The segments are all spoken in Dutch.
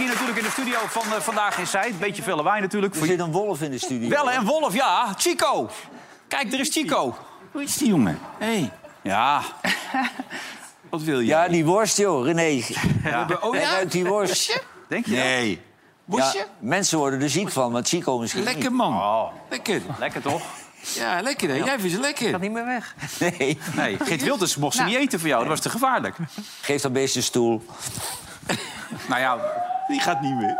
hier natuurlijk in de studio van uh, Vandaag in Zijd. Beetje veel lawaai natuurlijk. Er zit een wolf in de studio. Wel en wolf, ja. Chico. Kijk, er is Chico. Hoe is die jongen? Hey. Ja. Wat wil je? Ja, die worst, joh, René. Ja. Oh Hij ja? die worst. Denk je? Nee. Ja, mensen worden er ziek van, maar Chico misschien Lekker man. Oh, Lekker. lekker toch? Ja, lekker hè. Jij vindt ze lekker. niet meer weg. Nee, Nee, Geert Wilders mocht ze niet eten voor jou. Dat was te gevaarlijk. geef dat beest een stoel. Nou ja, Die gaat niet meer.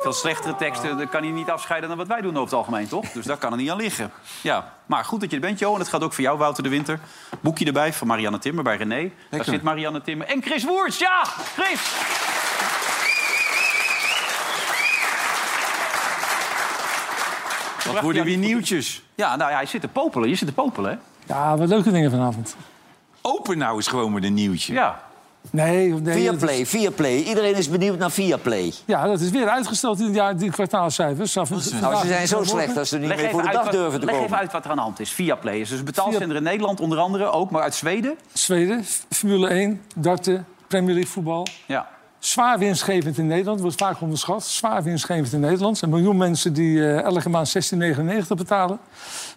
veel slechtere teksten dat kan hij niet afscheiden dan wat wij doen over het algemeen, toch? Dus daar kan er niet aan liggen. Ja, maar goed dat je er bent, Johan. Het gaat ook voor jou, Wouter de Winter. Boekje erbij van Marianne Timmer bij René. Daar zit Marianne Timmer. En Chris Woerts, ja! Chris! Wat worden weer nieuwtjes? Ja, nou ja, hij zit te popelen. Je zit te popelen, hè? Ja, wat leuke dingen vanavond. Open nou eens gewoon met een nieuwtje. Ja. Nee, nee dat Viaplay, is, Viaplay. Iedereen is benieuwd naar Viaplay. ja, dat is weer uitgesteld in ja, die kwartaalcijfers. Af- Nou, ze zijn zo slecht dat ze er niet Leg meer even, voor de uit dag wat, durven te leg even komen. uit wat er aan de hand is. Viaplay is dus een betaalzender in Nederland, onder andere ook, maar uit Zweden. Zweden, Formule 1, darten, Premier League voetbal. Ja. Zwaar winstgevend in Nederland, wordt vaak onderschat. Zwaar winstgevend in Nederland. Er zijn een miljoen mensen die eh, elke maand 16,99 betalen.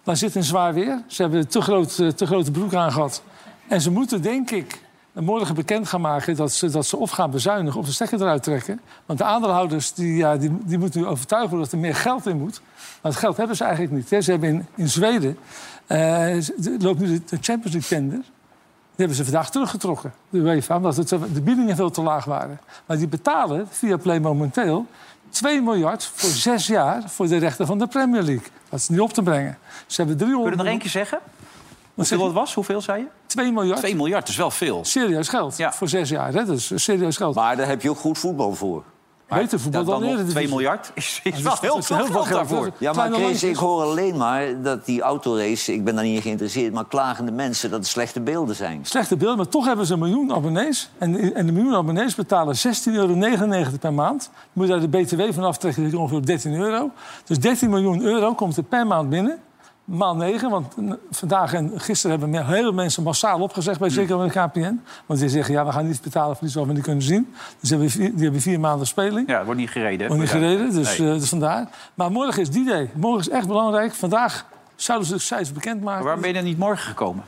Maar zit in zwaar weer. Ze hebben te, groot, eh, te grote broek aan gehad. En ze moeten, denk ik, morgen bekend gaan maken... dat ze, dat ze of gaan bezuinigen of de stekker eruit trekken. Want de aandeelhouders die, ja, die, die moeten nu overtuigen worden dat er meer geld in moet. Maar dat geld hebben ze eigenlijk niet. Hè. Ze hebben in, in Zweden... eh, loopt nu de, de Champions League tender... Die hebben ze vandaag teruggetrokken, de UEFA, omdat het, de biedingen veel te laag waren. Maar die betalen via Play momenteel 2 miljard voor zes jaar voor de rechten van de Premier League. Dat is niet op te brengen. Ze hebben 300 Kun je er nog één keer zeggen? Hoeveel dat was? Hoeveel zei je? 2 miljard. 2 miljard, is wel veel. Serieus geld Ja. voor zes jaar. Hè? Dat is serieus geld. Maar daar heb je ook goed voetbal voor. Beter voetbal dan dan eerder. 2 miljard is, is Dat wel is- heel veel geld geld. daarvoor. Ja, maar Chris, ik hoor alleen maar dat die autorace... ik ben daar niet in geïnteresseerd, maar klagende mensen... dat er slechte beelden zijn. Slechte beeld, maar toch hebben ze een miljoen abonnees. En, en de miljoen abonnees betalen 16,99 euro per maand. Moet je daar de BTW van aftrekken, dat is ongeveer 13 euro. Dus 13 miljoen euro komt er per maand binnen. Maal 9, want vandaag en gisteren hebben veel mensen massaal opgezegd bij zeker bij de KPN. Want die zeggen, ja, we gaan niet betalen voor iets wat we niet kunnen zien. Dus die hebben vier, die hebben vier maanden speling. Ja, het wordt niet gereden. Wordt niet gereden, dus, Nee. eh, dus vandaar. Maar morgen is die day. Morgen is echt belangrijk. Vandaag zouden ze de cijfers bekendmaken. Waarom ben je er niet morgen gekomen?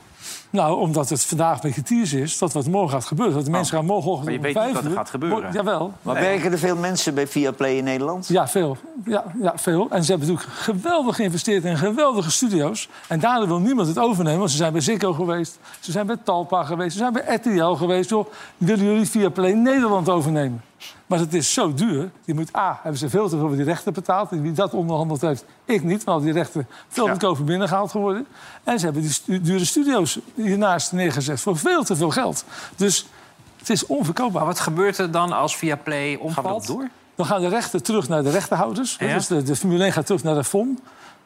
Nou, omdat het vandaag een beetje tease is dat wat morgen gaat gebeuren. Dat de mensen gaan morgenochtend Maar je weet niet wat er gaat gebeuren. Mo- Jawel. Maar werken er veel mensen bij Viaplay in Nederland? Ja, veel. Ja, ja, veel. En ze hebben natuurlijk geweldig geïnvesteerd in geweldige studio's. En daardoor wil niemand het overnemen. Want ze zijn bij Ziggo geweest. Ze zijn bij Talpa geweest. Ze zijn bij RTL geweest. Joh, willen jullie Viaplay Nederland overnemen? Maar het is zo duur. Die moet, A, hebben ze veel te veel voor die rechten betaald. En wie dat onderhandeld heeft, ik niet. Want al die rechten veel Ja. goedkoper binnengehaald geworden. En ze hebben die stu- dure studio's hiernaast neergezet voor veel te veel geld. Dus het is onverkoopbaar. Maar wat gebeurt er dan als Viaplay Gaan we omvalt? dat door? Dan gaan de rechten terug naar de rechtenhouders. Ja. Dus de, de Formule 1 gaat terug naar de FOM.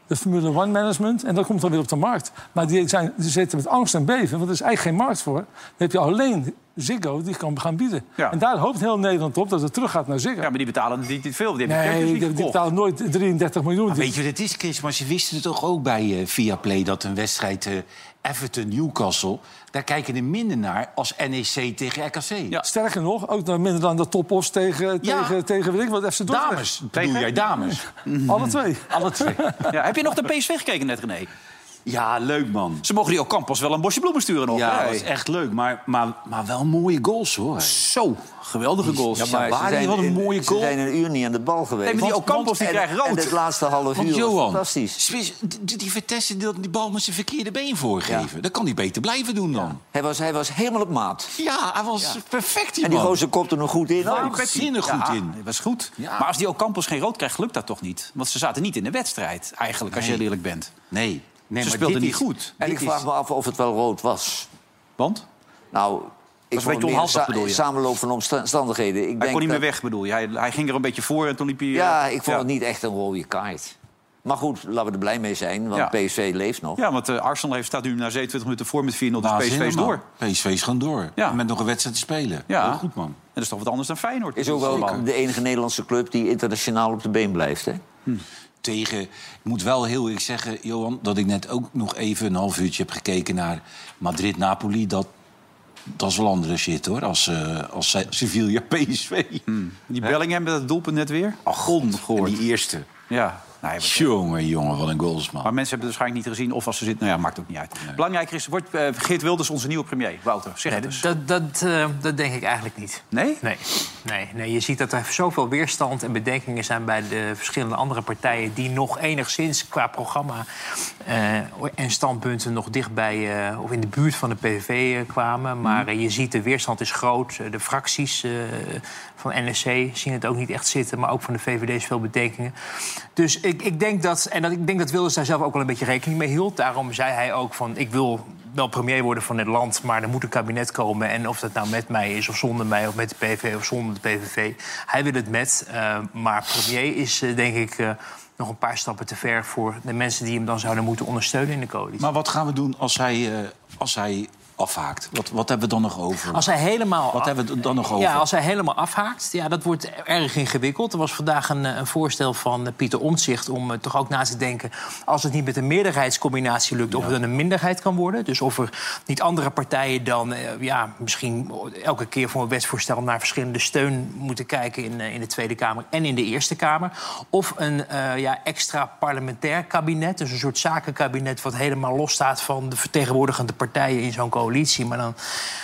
De Formule 1 Management. En dat komt dan weer op de markt. Maar die, zijn, die zitten met angst en beven. Want er is eigenlijk geen markt voor. Dan heb je alleen Ziggo die kan gaan bieden. Ja. En daar hoopt heel Nederland op dat het terug gaat naar Ziggo. Ja, maar die betalen niet niet veel. Die nee, die, die betalen nooit 33 miljoen. Maar weet je wat het is, Chris? Maar ze wisten het toch ook bij eh, Viaplay... dat een wedstrijd eh, Everton-Newcastle... daar kijken er minder naar als NEC tegen RKC. Ja. Sterker nog, ook nog minder dan de toppos tegen, Ja. tegen, tegen weet ik wat, FC Dordrecht. Dames, bedoel jij dames? Alle twee. Alle twee. Ja, heb je nog de PSV gekeken net, René? Ja, leuk man. Ze mogen die ook Campos wel een bosje bloemen sturen nog. Ja, hè? dat was echt leuk. Maar, maar, maar wel mooie goals, hoor. Zo, geweldige goals. Ja, maar Waar ze zijn, wat een mooie ze goal. zijn een uur niet aan de bal geweest. Nee, maar die Ocampos die en, krijgen rood. en het laatste half uur was Johan, fantastisch. Die, die Vertessen die die bal met zijn verkeerde been voorgeven. Dat kan hij beter blijven doen dan. Hij was, hij was helemaal op maat. Ja, hij was perfect, die En die gozer kopte er nog goed in. Ja, ook. Waanzinnig goed Ja, in. dat was goed. Ja. Maar als die Ocampos geen rood krijgt, lukt dat toch niet? Want ze zaten niet in de wedstrijd, eigenlijk, als je eerlijk bent. Nee, nee Ze maar speelden dit niet is- goed. En ik vraag is- me af of het wel rood was. Want? Nou, Ik een beetje meer onhandig, sa- bedoel je? samenloop van omstandigheden. Ik Hij denk kon niet meer dat- weg, bedoel je. Hij, hij ging er een beetje voor en toen liep hij... eh, Ja, ik vond ja. het niet echt een rode kaart. Maar goed, laten we er blij mee zijn, want Ja. PSV leeft nog. Ja, want eh, Arsenal heeft, staat nu na 27 minuten voor met 4-0. Dus Waanzinnig, PSV is door. PSV is gewoon door. Ja. Met nog een wedstrijd te spelen. Ja. Heel goed, man. En dat is toch wat anders dan Feyenoord. Is ook wel de enige Nederlandse club die internationaal op de been blijft. Hè? Tegen. Ik moet wel heel eerlijk zeggen, Johan, dat ik net ook nog even een half uurtje heb gekeken naar Madrid-Napoli. Dat, dat is wel andere shit hoor, als, eh als Se- Sevilla PSV. Die Bellingham met het doelpunt net weer. Ach, En die eerste. Ja. Nee, wat- Jongen, jongen, wat een goals, man. maar mensen hebben het waarschijnlijk niet gezien. Of als ze zitten, nou ja, maakt ook niet uit. Belangrijker is, wordt eh, Geert Wilders onze nieuwe premier? Wouter, zeg Nee, het eens. dat, dat, eh, dat denk ik eigenlijk niet. Nee? Nee, nee, nee, je ziet dat er zoveel weerstand en bedenkingen zijn bij de verschillende andere partijen die nog enigszins qua programma eh, en standpunten nog dichtbij eh, of in de buurt van de PVV kwamen. Maar eh, je ziet de weerstand is groot. De fracties eh, van NSC zien het ook niet echt zitten, maar ook van de VVD is veel bedenkingen. Dus ik, ik denk dat, en dat, ik denk dat Wilders daar zelf ook wel een beetje rekening mee hield. Daarom zei hij ook van, ik wil wel premier worden van dit land, maar er moet een kabinet komen. En of dat nou met mij is, of zonder mij, of met de PVV of zonder de PVV. Hij wil het met, eh, maar premier is eh, denk ik... eh, nog een paar stappen te ver voor de mensen die hem dan zouden moeten ondersteunen in de coalitie. Maar wat gaan we doen als hij, als hij afhaakt? Wat, wat hebben we dan nog over? Als hij helemaal. Wat hebben we dan nog over? Ja, als hij helemaal afhaakt, ja, dat wordt erg ingewikkeld. Er was vandaag een, eh, een voorstel van eh, Pieter Omtzigt om eh, toch ook na te denken... als het niet met een meerderheidscombinatie lukt, of het dan een minderheid kan worden. Dus of er niet andere partijen dan ja, misschien elke keer voor een wetsvoorstel... naar verschillende steun moeten kijken in, in de Tweede Kamer en in de Eerste Kamer. Of een ja, extra parlementair kabinet, dus een soort zakenkabinet... wat helemaal losstaat van de vertegenwoordigende partijen in zo'n coalitie. Maar dan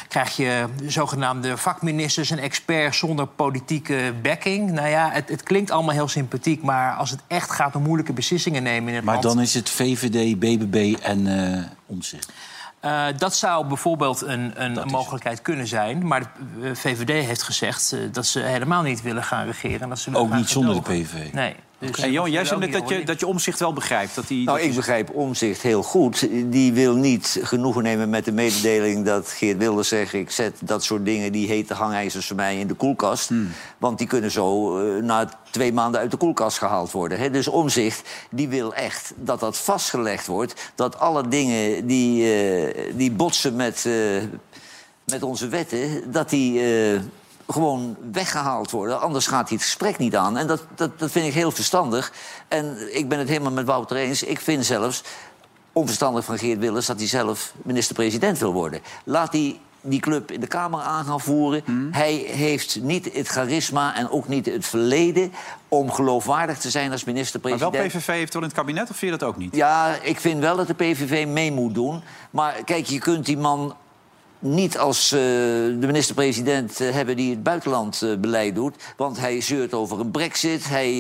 krijg je zogenaamde vakministers en experts zonder politieke backing. Nou ja, het, het klinkt allemaal heel sympathiek, maar als het echt gaat om moeilijke beslissingen nemen in het maar land... dan is het VVD, BBB en eh omzicht. Eh, dat zou bijvoorbeeld een, een mogelijkheid kunnen zijn. Maar de eh, VVD heeft gezegd dat ze helemaal niet willen gaan regeren. en Dat ze Ook niet zonder de. PVV. Nee. Dus En Johan, jij zei dat je, dat je omzicht wel begrijpt. Dat die, Nou, dat ik die- begrijp Omzicht heel goed. Die wil niet genoegen nemen met de mededeling dat Geert Wilders zegt... ik zet dat soort dingen, die hete hangijzers voor mij in de koelkast. Want die kunnen zo eh, na twee maanden uit de koelkast gehaald worden. Hè. Dus Omzicht die wil echt dat dat vastgelegd wordt. Dat alle dingen die, eh, die botsen met, eh, met onze wetten... dat die... eh, gewoon weggehaald worden. Anders gaat hij het gesprek niet aan. En dat, dat, dat vind ik heel verstandig. En ik ben het helemaal met Wouter eens. Ik vind zelfs onverstandig van Geert Wilders... dat hij zelf minister-president wil worden. Laat hij die club in de Kamer aan gaan voeren. Hij heeft niet het charisma en ook niet het verleden... om geloofwaardig te zijn als maar minister-president. wel PVV heeft wel in het kabinet, of vind je dat ook niet? Ja, ik vind wel dat de PVV mee moet doen. Maar kijk, je kunt die man niet als eh, de minister-president eh, hebben die het buitenlandbeleid doet. Want hij zeurt over een brexit. Hij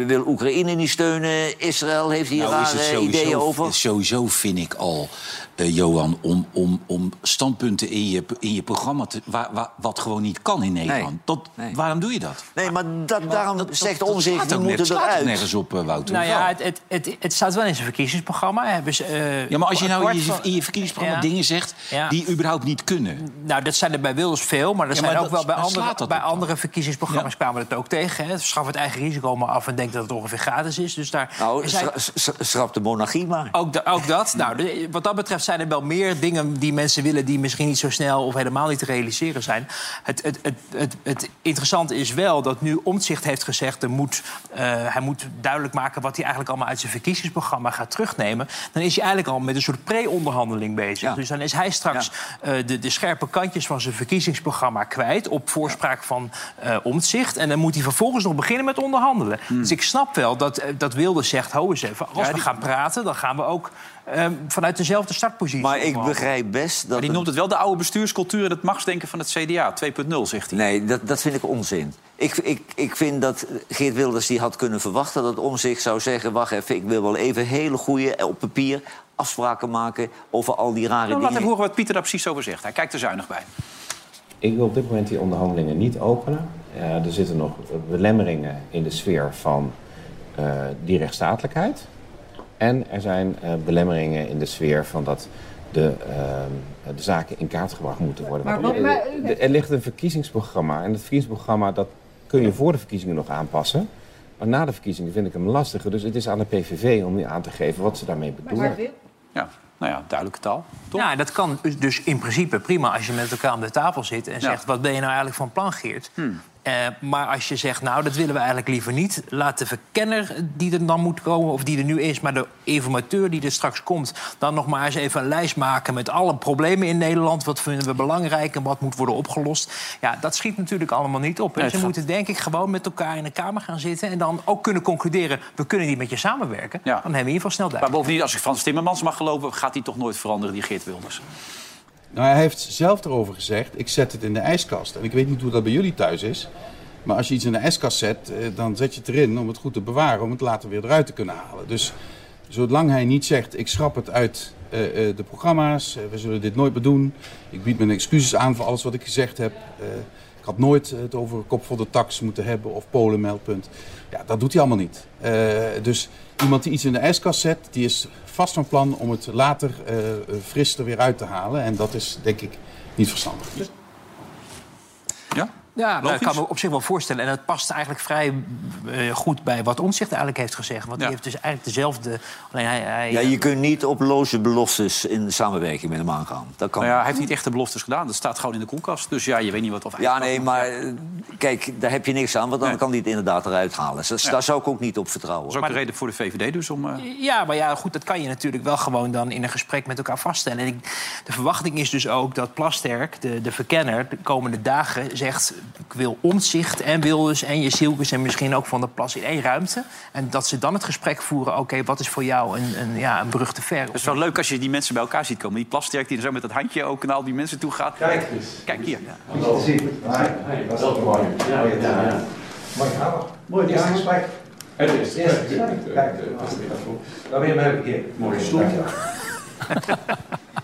eh, wil Oekraïne niet steunen. Israël heeft hier Nou, is rare het sowieso, ideeën over. Sowieso vind ik al, eh, Johan, om, om, om standpunten in je, in je programma te, waar, waar- wat gewoon niet kan in Nederland. Nee. Dat, Nee. Waarom doe je dat? Nee, maar dat, daarom Dat- zegt die ook moeten net- eruit. nergens op, eh, Wouter. Nou ja, het, het, het, het staat wel in zijn verkiezingsprogramma. Hebben ze, eh, ja, maar als je nou in je, van- in je verkiezingsprogramma Ja. dingen zegt Ja. die überhaupt niet kunnen. Nou, dat zijn er bij Wilders veel, maar er Ja, zijn ook wel bij andere, bij andere verkiezingsprogramma's kwamen we het ook tegen. Hè. Schaf het eigen risico maar af en denk dat het ongeveer gratis is. Dus daar Nou, zijn- schrap de monarchie maar. ook, da- ook dat. Nou, de- wat dat betreft zijn er wel meer dingen die mensen willen... die misschien niet zo snel of helemaal niet te realiseren zijn. Het, het, het, het, het interessante is wel dat nu Omtzigt heeft gezegd... Er moet, eh, hij moet duidelijk maken wat hij eigenlijk allemaal uit zijn verkiezingsprogramma gaat terugnemen. Dan is hij eigenlijk al met een soort pre-onderhandeling bezig. Ja. Dus dan is hij straks eh, de, de scherpe kantjes van zijn verkiezingsprogramma kwijt... op voorspraak van eh Omtzigt. En dan moet hij vervolgens nog beginnen met onderhandelen. Dus ik snap wel dat, eh, dat Wilders zegt... hou eens even, als Ja, we die- gaan praten... dan gaan we ook eh, vanuit dezelfde startpositie. Maar ik begrijp best dat... Maar die noemt het wel de oude bestuurscultuur en het machtsdenken van het CDA. 2.0, zegt hij. Nee, dat, dat vind ik onzin. Ik, ik, ik vind dat Geert Wilders die had kunnen verwachten dat om zich zou zeggen... wacht even, ik wil wel even hele goede op papier afspraken maken... over al die rare Nou, laat dingen. even horen wat Pieter daar precies over zegt. Hij kijkt er zuinig bij. Ik wil op dit moment die onderhandelingen niet openen. Eh, er zitten nog belemmeringen in de sfeer van eh, die rechtsstatelijkheid. En er zijn eh, belemmeringen in de sfeer van dat de, ehm, de zaken in kaart gebracht moeten worden. Maar er ligt een verkiezingsprogramma. En dat verkiezingsprogramma dat kun je voor de verkiezingen nog aanpassen. Maar na de verkiezingen vind ik hem lastiger. Dus het is aan de PVV om nu aan te geven wat ze daarmee bedoelen. Ja, nou ja, duidelijke taal. Toch? Ja, dat kan dus in principe prima als je met elkaar aan de tafel zit en Ja. zegt: wat ben je nou eigenlijk van plan, Geert? Hmm. Eh, maar als je zegt, nou, dat willen we eigenlijk liever niet... laat de verkenner die er dan moet komen, of die er nu is... maar de informateur die er straks komt... dan nog maar eens even een lijst maken met alle problemen in Nederland. Wat vinden we belangrijk en wat moet worden opgelost? Ja, dat schiet natuurlijk allemaal niet op. Ze moeten denk ik gewoon met elkaar in de Kamer gaan zitten... en dan ook kunnen concluderen, we kunnen niet met je samenwerken. Dan hebben we in ieder geval snel Maar duidelijk. bovendien, als ik Frans Timmermans mag geloven... gaat hij toch nooit veranderen, die Geert Wilders. Nou, hij heeft zelf erover gezegd, ik zet het in de ijskast. En ik weet niet hoe dat bij jullie thuis is. Maar als je iets in de ijskast zet, eh, dan zet je het erin om het goed te bewaren, om het later weer eruit te kunnen halen. Dus zolang hij niet zegt, ik schrap het uit eh, eh, de programma's, we zullen dit nooit meer doen. Ik bied mijn excuses aan voor alles wat ik gezegd heb. Ik had nooit het over kop voor de tax moeten hebben of Polenmeldpunt. Ja, dat doet hij allemaal niet. Dus iemand die iets in de ijskast zet, die is vast van plan om het later eh, fris er weer uit te halen. En dat is denk ik niet verstandig. Ja? Nou, ik kan me op zich wel voorstellen. En dat past eigenlijk vrij eh, goed bij wat Omtzigt eigenlijk heeft gezegd. Want die heeft dus eigenlijk dezelfde... Alleen hij, hij, Ja, je kunt niet op loze beloftes in de samenwerking met hem aangaan. Dat kan Nou ja, hij heeft niet echt de beloftes gedaan. Dat staat gewoon in de koelkast. Dus ja, je weet niet wat of Ja, nee, maar eh, kijk, daar heb je niks aan, want dan kan hij het inderdaad eruit halen. Dus Ja. Daar zou ik ook niet op vertrouwen. Dat is ook de reden voor de VVD dus om... eh, Ja, maar ja, goed, dat kan je natuurlijk wel gewoon dan in een gesprek met elkaar vaststellen. En ik, de verwachting is dus ook dat Plasterk, de, de verkenner, de komende dagen zegt... ik wil omzicht en Wilders en Jezielkes en misschien ook Van der Plas in één ruimte. En dat ze dan het gesprek voeren, oké, wat is voor jou een, een, ja, een brug te ver? Het is wel leuk als je die mensen bij elkaar ziet komen. Die plasterk die er zo met dat handje ook naar al die mensen toe gaat. Kijk eens. Kijk hier. Dat zie ik. Dat is mooi. Ja, ja, ja. Mooi verhaal. Mooi, het eerste gesprek. Het eerste gesprek. Kijk, dan ben je bij een keer. Stoel.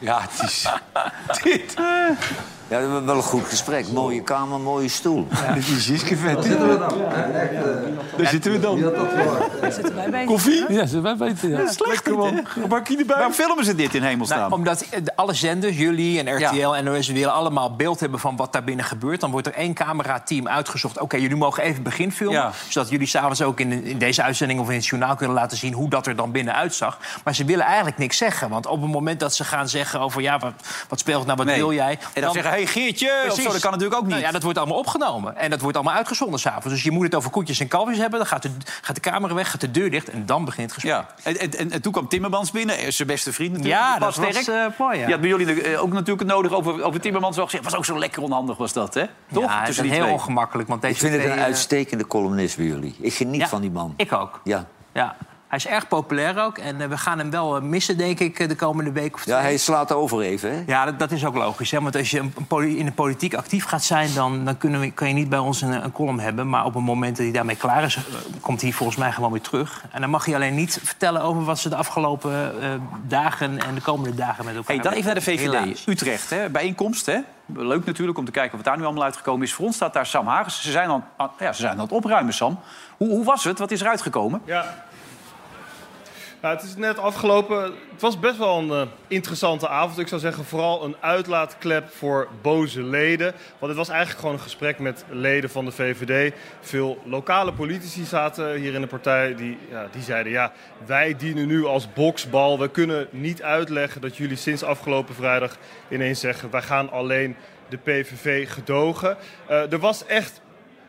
Ja, het is... Dit. Ja, we hebben wel een goed gesprek. Mooie kamer, mooie stoel. Dit is Jiske vet. Daar zitten we dan. Daar zitten we dan. Koffie? Ja, wij weten. Ja. Slecht gewoon. Bakje erbij. Waarom filmen ze dit in hemelsnaam? Nou, omdat eh, alle zenders, jullie en RTL en NOS willen allemaal beeld hebben van wat daar binnen gebeurt. Dan wordt er één camerateam uitgezocht. Oké, jullie mogen even begin filmen. Ja. Zodat jullie s'avonds ook in, in deze uitzending of in het journaal kunnen laten zien hoe dat er dan binnen uitzag. Maar ze willen eigenlijk niks zeggen. Want op het moment dat ze gaan zeggen over ja, wat, wat speelt nou, wat Nee. wil jij? En dan zeggen, hey Geertje, of Precies. zo, dat kan natuurlijk ook niet. Nou ja, dat wordt allemaal opgenomen. En dat wordt allemaal uitgezonden s'avonds. Dus je moet het over koetjes en kalfjes hebben. Dan gaat de, gaat de camera weg, gaat de deur dicht en dan begint het gesprek. Ja, en, en, en, en toen kwam Timmermans binnen, eh, zijn beste vriend natuurlijk. Ja, dat was eh, mooi. Ja. Je had bij jullie eh, ook natuurlijk het nodig over, over Timmermans wel gezegd. was ook zo lekker onhandig was dat, hè? Toch? Ja, het is Tussen die heel twee. ongemakkelijk. Want deze Ik vind het een eh, uitstekende columnist bij jullie. Ik geniet Ja, van die man. Ik ook. Ja. Ja. Hij is erg populair ook. En eh, we gaan hem wel eh, missen, denk ik, eh, de komende week of twee. ja, hij slaat over even, hè? Ja, dat, dat is ook logisch. Hè? Want als je in de politiek actief gaat zijn... dan, dan kunnen we, kan je niet bij ons een, een column hebben. Maar op het moment dat hij daarmee klaar is... komt hij volgens mij gewoon weer terug. En dan mag hij alleen niet vertellen over wat ze de afgelopen eh, dagen... en de komende dagen met elkaar Hey, dan even naar de VVD. Helaas. Utrecht, hè? bijeenkomst. Hè? Leuk natuurlijk om te kijken wat daar nu allemaal uitgekomen is. Voor ons staat daar Sam Hagens. Ze zijn aan, ja, ze zijn aan het opruimen, Sam. Hoe, hoe was het? Wat is er uitgekomen? Ja. Het is net afgelopen. Het was best wel een eh, interessante avond. Ik zou zeggen vooral een uitlaatklep voor boze leden. Want het was eigenlijk gewoon een gesprek met leden van de VVD. Veel lokale politici zaten hier in de partij. Die, ja, die zeiden, ja, wij dienen nu als boksbal. We kunnen niet uitleggen dat jullie sinds afgelopen vrijdag ineens zeggen... wij gaan alleen de PVV gedogen. Eh, er was echt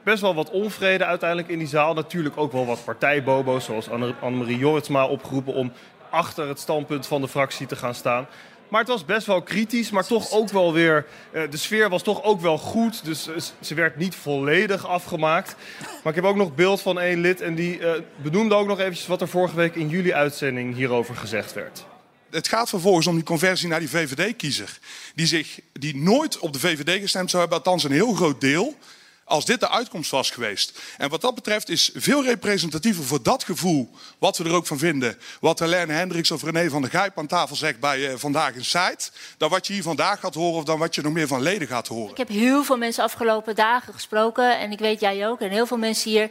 best wel wat onvrede uiteindelijk in die zaal. Natuurlijk ook wel wat partijbobo's, zoals Anne- Annemarie Jorritsma opgeroepen om achter het standpunt van de fractie te gaan staan. Maar het was best wel kritisch, maar toch ook wel weer... eh, de sfeer was toch ook wel goed, dus eh, ze werd niet volledig afgemaakt. Maar ik heb ook nog beeld van één lid en die eh, benoemde ook nog eventjes... wat er vorige week in jullie uitzending hierover gezegd werd. Het gaat vervolgens om die conversie naar die VVD-kiezer. Die, zich, die nooit op de VVD gestemd zou hebben, althans een heel groot deel. Als dit de uitkomst was geweest. En wat dat betreft is veel representatiever voor dat gevoel, wat we er ook van vinden, wat Helene Hendricks of René van der Gijp aan tafel zegt bij eh, Vandaag in Site, dan wat je hier vandaag gaat horen of dan wat je nog meer van leden gaat horen. Ik heb heel veel mensen afgelopen dagen gesproken en ik weet jij ook en heel veel mensen hier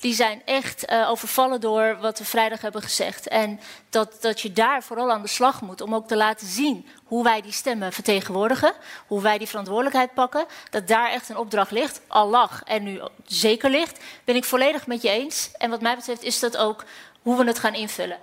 die zijn echt eh, overvallen door wat we vrijdag hebben gezegd. En dat, dat je daar vooral aan de slag moet om ook te laten zien hoe wij die stemmen vertegenwoordigen, hoe wij die verantwoordelijkheid pakken, dat daar echt een opdracht ligt, al lag en nu zeker ligt, ben ik volledig met je eens. En wat mij betreft is dat ook hoe we het gaan invullen.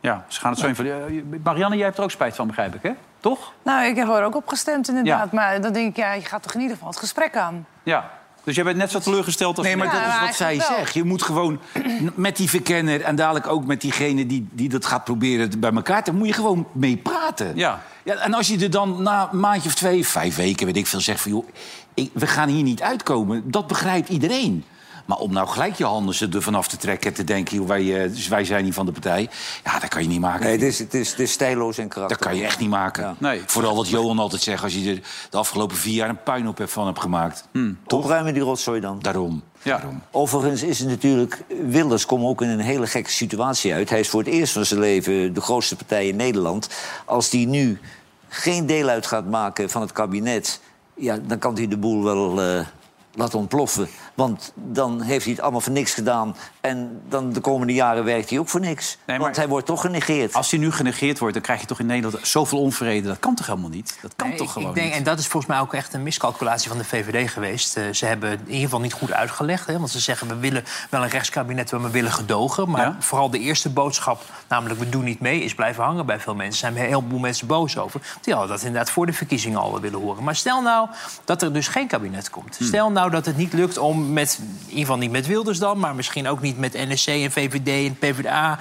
Ja, ze gaan het zo invullen. Marianne, jij hebt er ook spijt van, begrijp ik, hè? Toch? Nou, ik heb er ook op gestemd inderdaad. Maar dan denk ik, ja, je gaat toch in ieder geval het gesprek aan. Ja, dus jij bent net zo teleurgesteld als... Nee, maar Ja, dat is wat zij zegt. Je moet gewoon met die verkenner en dadelijk ook met diegene die, die dat gaat proberen bij elkaar te... moet je gewoon mee praten. Ja. Ja, en als je er dan na een maandje of twee, vijf weken, weet ik veel, zegt van... joh, ik, we gaan hier niet uitkomen, dat begrijpt iedereen. Maar om nou gelijk je handen ze er vanaf te trekken en te denken... Joh, wij, eh, dus wij zijn niet van de partij, ja, dat kan je niet maken. Nee, het is, het is, het is stijloos en karakter. Dat kan je echt niet maken. Nee. Vooral wat Johan altijd zegt, als je er de afgelopen vier jaar een puinhoop hebt van hebt gemaakt. Opruimen die rotzooi dan. Daarom. Ja. Overigens is het natuurlijk... Wilders komt ook in een hele gekke situatie uit. Hij is voor het eerst van zijn leven de grootste partij in Nederland. Als die nu geen deel uit gaat maken van het kabinet... Ja, dan kan hij de boel wel eh, laten ontploffen. Want dan heeft hij het allemaal voor niks gedaan. En dan de komende jaren werkt hij ook voor niks. Nee, maar- Want hij wordt toch genegeerd. Als hij nu genegeerd wordt, dan krijg je toch in Nederland zoveel onvrede. Dat kan toch helemaal niet? Dat kan Nee, toch ik- gewoon ik denk, niet? En dat is volgens mij ook echt een miscalculatie van de VVD geweest. Eh, ze hebben het in ieder geval niet goed uitgelegd. Hè, want ze zeggen we willen wel een rechtskabinet, maar we willen gedogen. Maar Ja. vooral de eerste boodschap, namelijk we doen niet mee, is blijven hangen bij veel mensen. Daar zijn een heleboel mensen boos over. Die hadden dat inderdaad voor de verkiezingen al willen horen. Maar stel nou dat er dus geen kabinet komt. Hmm. Stel nou dat het niet lukt om met, in ieder geval niet met Wilders dan... maar misschien ook niet met NSC en VVD en PvdA...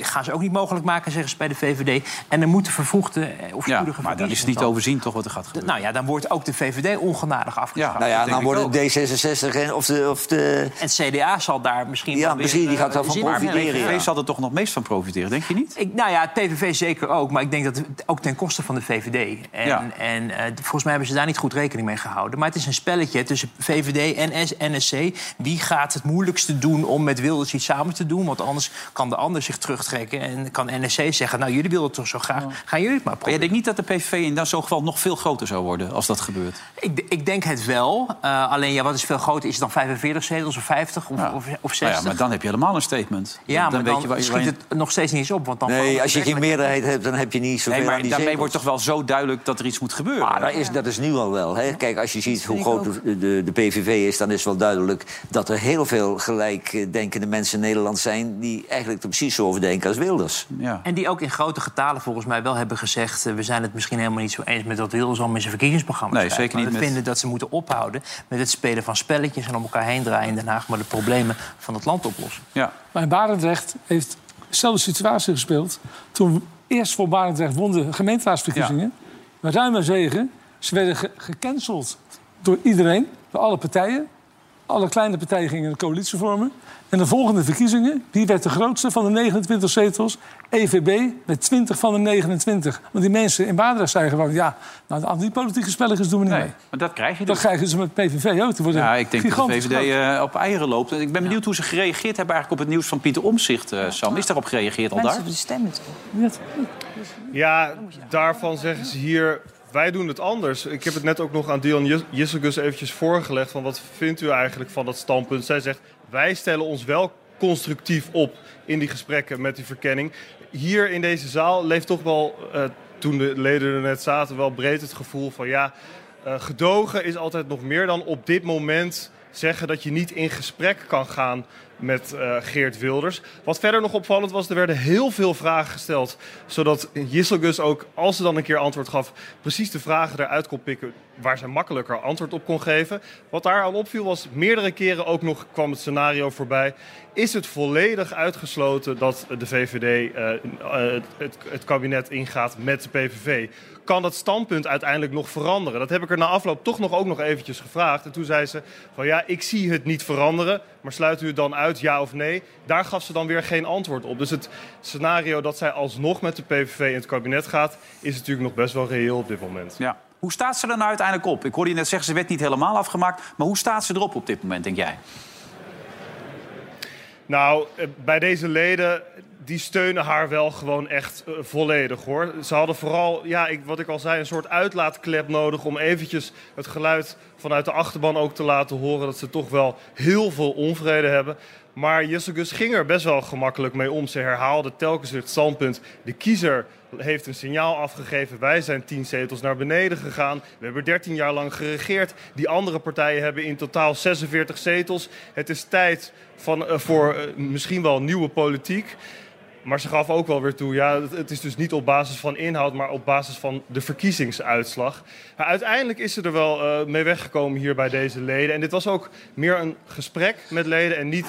Gaan ze ook niet mogelijk maken, zeggen ze bij de VVD. En dan moeten vervroegde eh, of Ja, maar dan is het niet dan. overzien toch wat er gaat gebeuren. Nou ja, dan wordt ook de VVD ongenadig afgeschaft. nou ja, dan worden D66 en, of de... Of de En het CDA zal daar misschien Ja, misschien, die gaat eh, daarvan zin- profiteren, Maar PVV ja. zal er toch nog meest van profiteren, denk je niet? Ik, nou ja, het PVV zeker ook, maar ik denk dat het ook ten koste van de VVD. En, Ja. en eh, volgens mij hebben ze daar niet goed rekening mee gehouden. Maar het is een spelletje tussen VVD en NSC. Wie gaat het moeilijkste doen om met Wilders iets samen te doen? Want anders kan de ander zich terugtrekken en kan NSC zeggen... nou, jullie willen het toch zo graag, gaan jullie het maar Maar jij proberen. denkt niet dat de PVV in dat zo'n geval nog veel groter zou worden als dat gebeurt? Ik, ik denk het wel. Eh, alleen, ja, wat is veel groter? Is het dan 45 zetels of 50 of, Ja. of, of 60? Nou ja, maar dan heb je helemaal een statement. Ja, maar dan, weet je je- schiet je- het nog steeds niet eens op. Want dan Nee, als je geen meerderheid hebt, dan heb je niet zoveel Nee, maar aan die daarmee zetels. wordt toch wel zo duidelijk dat er iets moet gebeuren. Ah, dat, is, dat is nu al wel. Hè. Kijk, als je ziet hoe groot de, de, de PVV is... dan is wel duidelijk dat er heel veel gelijkdenkende mensen in Nederland zijn... die eigenlijk er precies zo over denken als Wilders. Ja. En die ook in grote getalen volgens mij wel hebben gezegd... eh, we zijn het misschien helemaal niet zo eens met wat Wilders al met zijn verkiezingsprogramma Nee, zeker Maar niet we met- vinden dat ze moeten ophouden met het spelen van spelletjes... en om elkaar heen draaien in Den Haag... maar de problemen van het land oplossen. Ja. Maar Barendrecht heeft dezelfde situatie gespeeld. Toen eerst voor Barendrecht won de gemeenteraadsverkiezingen. Met ruime zegen. Ze werden ge- gecanceld door iedereen, door alle partijen. Alle kleine partijen gingen een coalitie vormen. En de volgende verkiezingen, wie werd de grootste van de 29 zetels? EVB met 20 van de 29. Want die mensen in Barendrecht zeiden gewoon... ja, nou, aan die politieke spelletjes doen we niet Nee, mee. maar dat krijg je Dat dus. krijgen ze met PVV ook. Die worden Ja, ik denk dat de VVD eh, op eieren loopt. Ik ben benieuwd hoe ze gereageerd hebben eigenlijk op het nieuws van Pieter Omzicht, Sam. Is daarop gereageerd al Mensen daar? hebben de stemmen toch? Ja, daarvan zeggen ze hier, wij doen het anders. Ik heb het net ook nog aan Dion Jis- Jisselgus eventjes voorgelegd... van wat vindt u eigenlijk van dat standpunt? Zij zegt, wij stellen ons wel constructief op in die gesprekken met die verkenning. Hier in deze zaal leeft toch wel, eh, toen de leden er net zaten... wel breed het gevoel van ja, eh, gedogen is altijd nog meer dan op dit moment zeggen dat je niet in gesprek kan gaan met eh, Geert Wilders. Wat verder nog opvallend was, er werden heel veel vragen gesteld. Zodat Jisselgus ook, als ze dan een keer antwoord gaf... precies de vragen eruit kon pikken waar ze makkelijker antwoord op kon geven. Wat daar aan opviel was, meerdere keren ook nog kwam het scenario voorbij... is het volledig uitgesloten dat de VVD eh, eh, het, het kabinet ingaat met de PVV kan dat standpunt uiteindelijk nog veranderen? Dat heb ik er na afloop toch nog ook nog eventjes gevraagd. En toen zei ze van ja, ik zie het niet veranderen, maar sluit u het dan uit, ja of nee? Daar gaf ze dan weer geen antwoord op. Dus het scenario dat zij alsnog met de PVV in het kabinet gaat, is natuurlijk nog best wel reëel op dit moment. Ja. Hoe staat ze er nou uiteindelijk op? Ik hoorde je net zeggen, ze werd niet helemaal afgemaakt. Maar hoe staat ze erop op dit moment, denk jij? Nou, eh, bij deze leden, die steunen haar wel gewoon echt eh, volledig hoor. Ze hadden vooral, ja, ik, wat ik al zei, een soort uitlaatklep nodig om eventjes het geluid vanuit de achterban ook te laten horen dat ze toch wel heel veel onvrede hebben. Maar Jesse Gus ging er best wel gemakkelijk mee om. Ze herhaalde telkens het standpunt. De kiezer heeft een signaal afgegeven. Wij zijn tien zetels naar beneden gegaan. We hebben 13 jaar lang geregeerd. Die andere partijen hebben in totaal 46 zetels. Het is tijd van, eh, voor eh, misschien wel nieuwe politiek. Maar ze gaf ook wel weer toe, ja, het- is dus niet op basis van inhoud, maar op basis van de verkiezingsuitslag. Maar uiteindelijk is ze er wel eh, mee weggekomen hier bij deze leden. En dit was ook meer een gesprek met leden en niet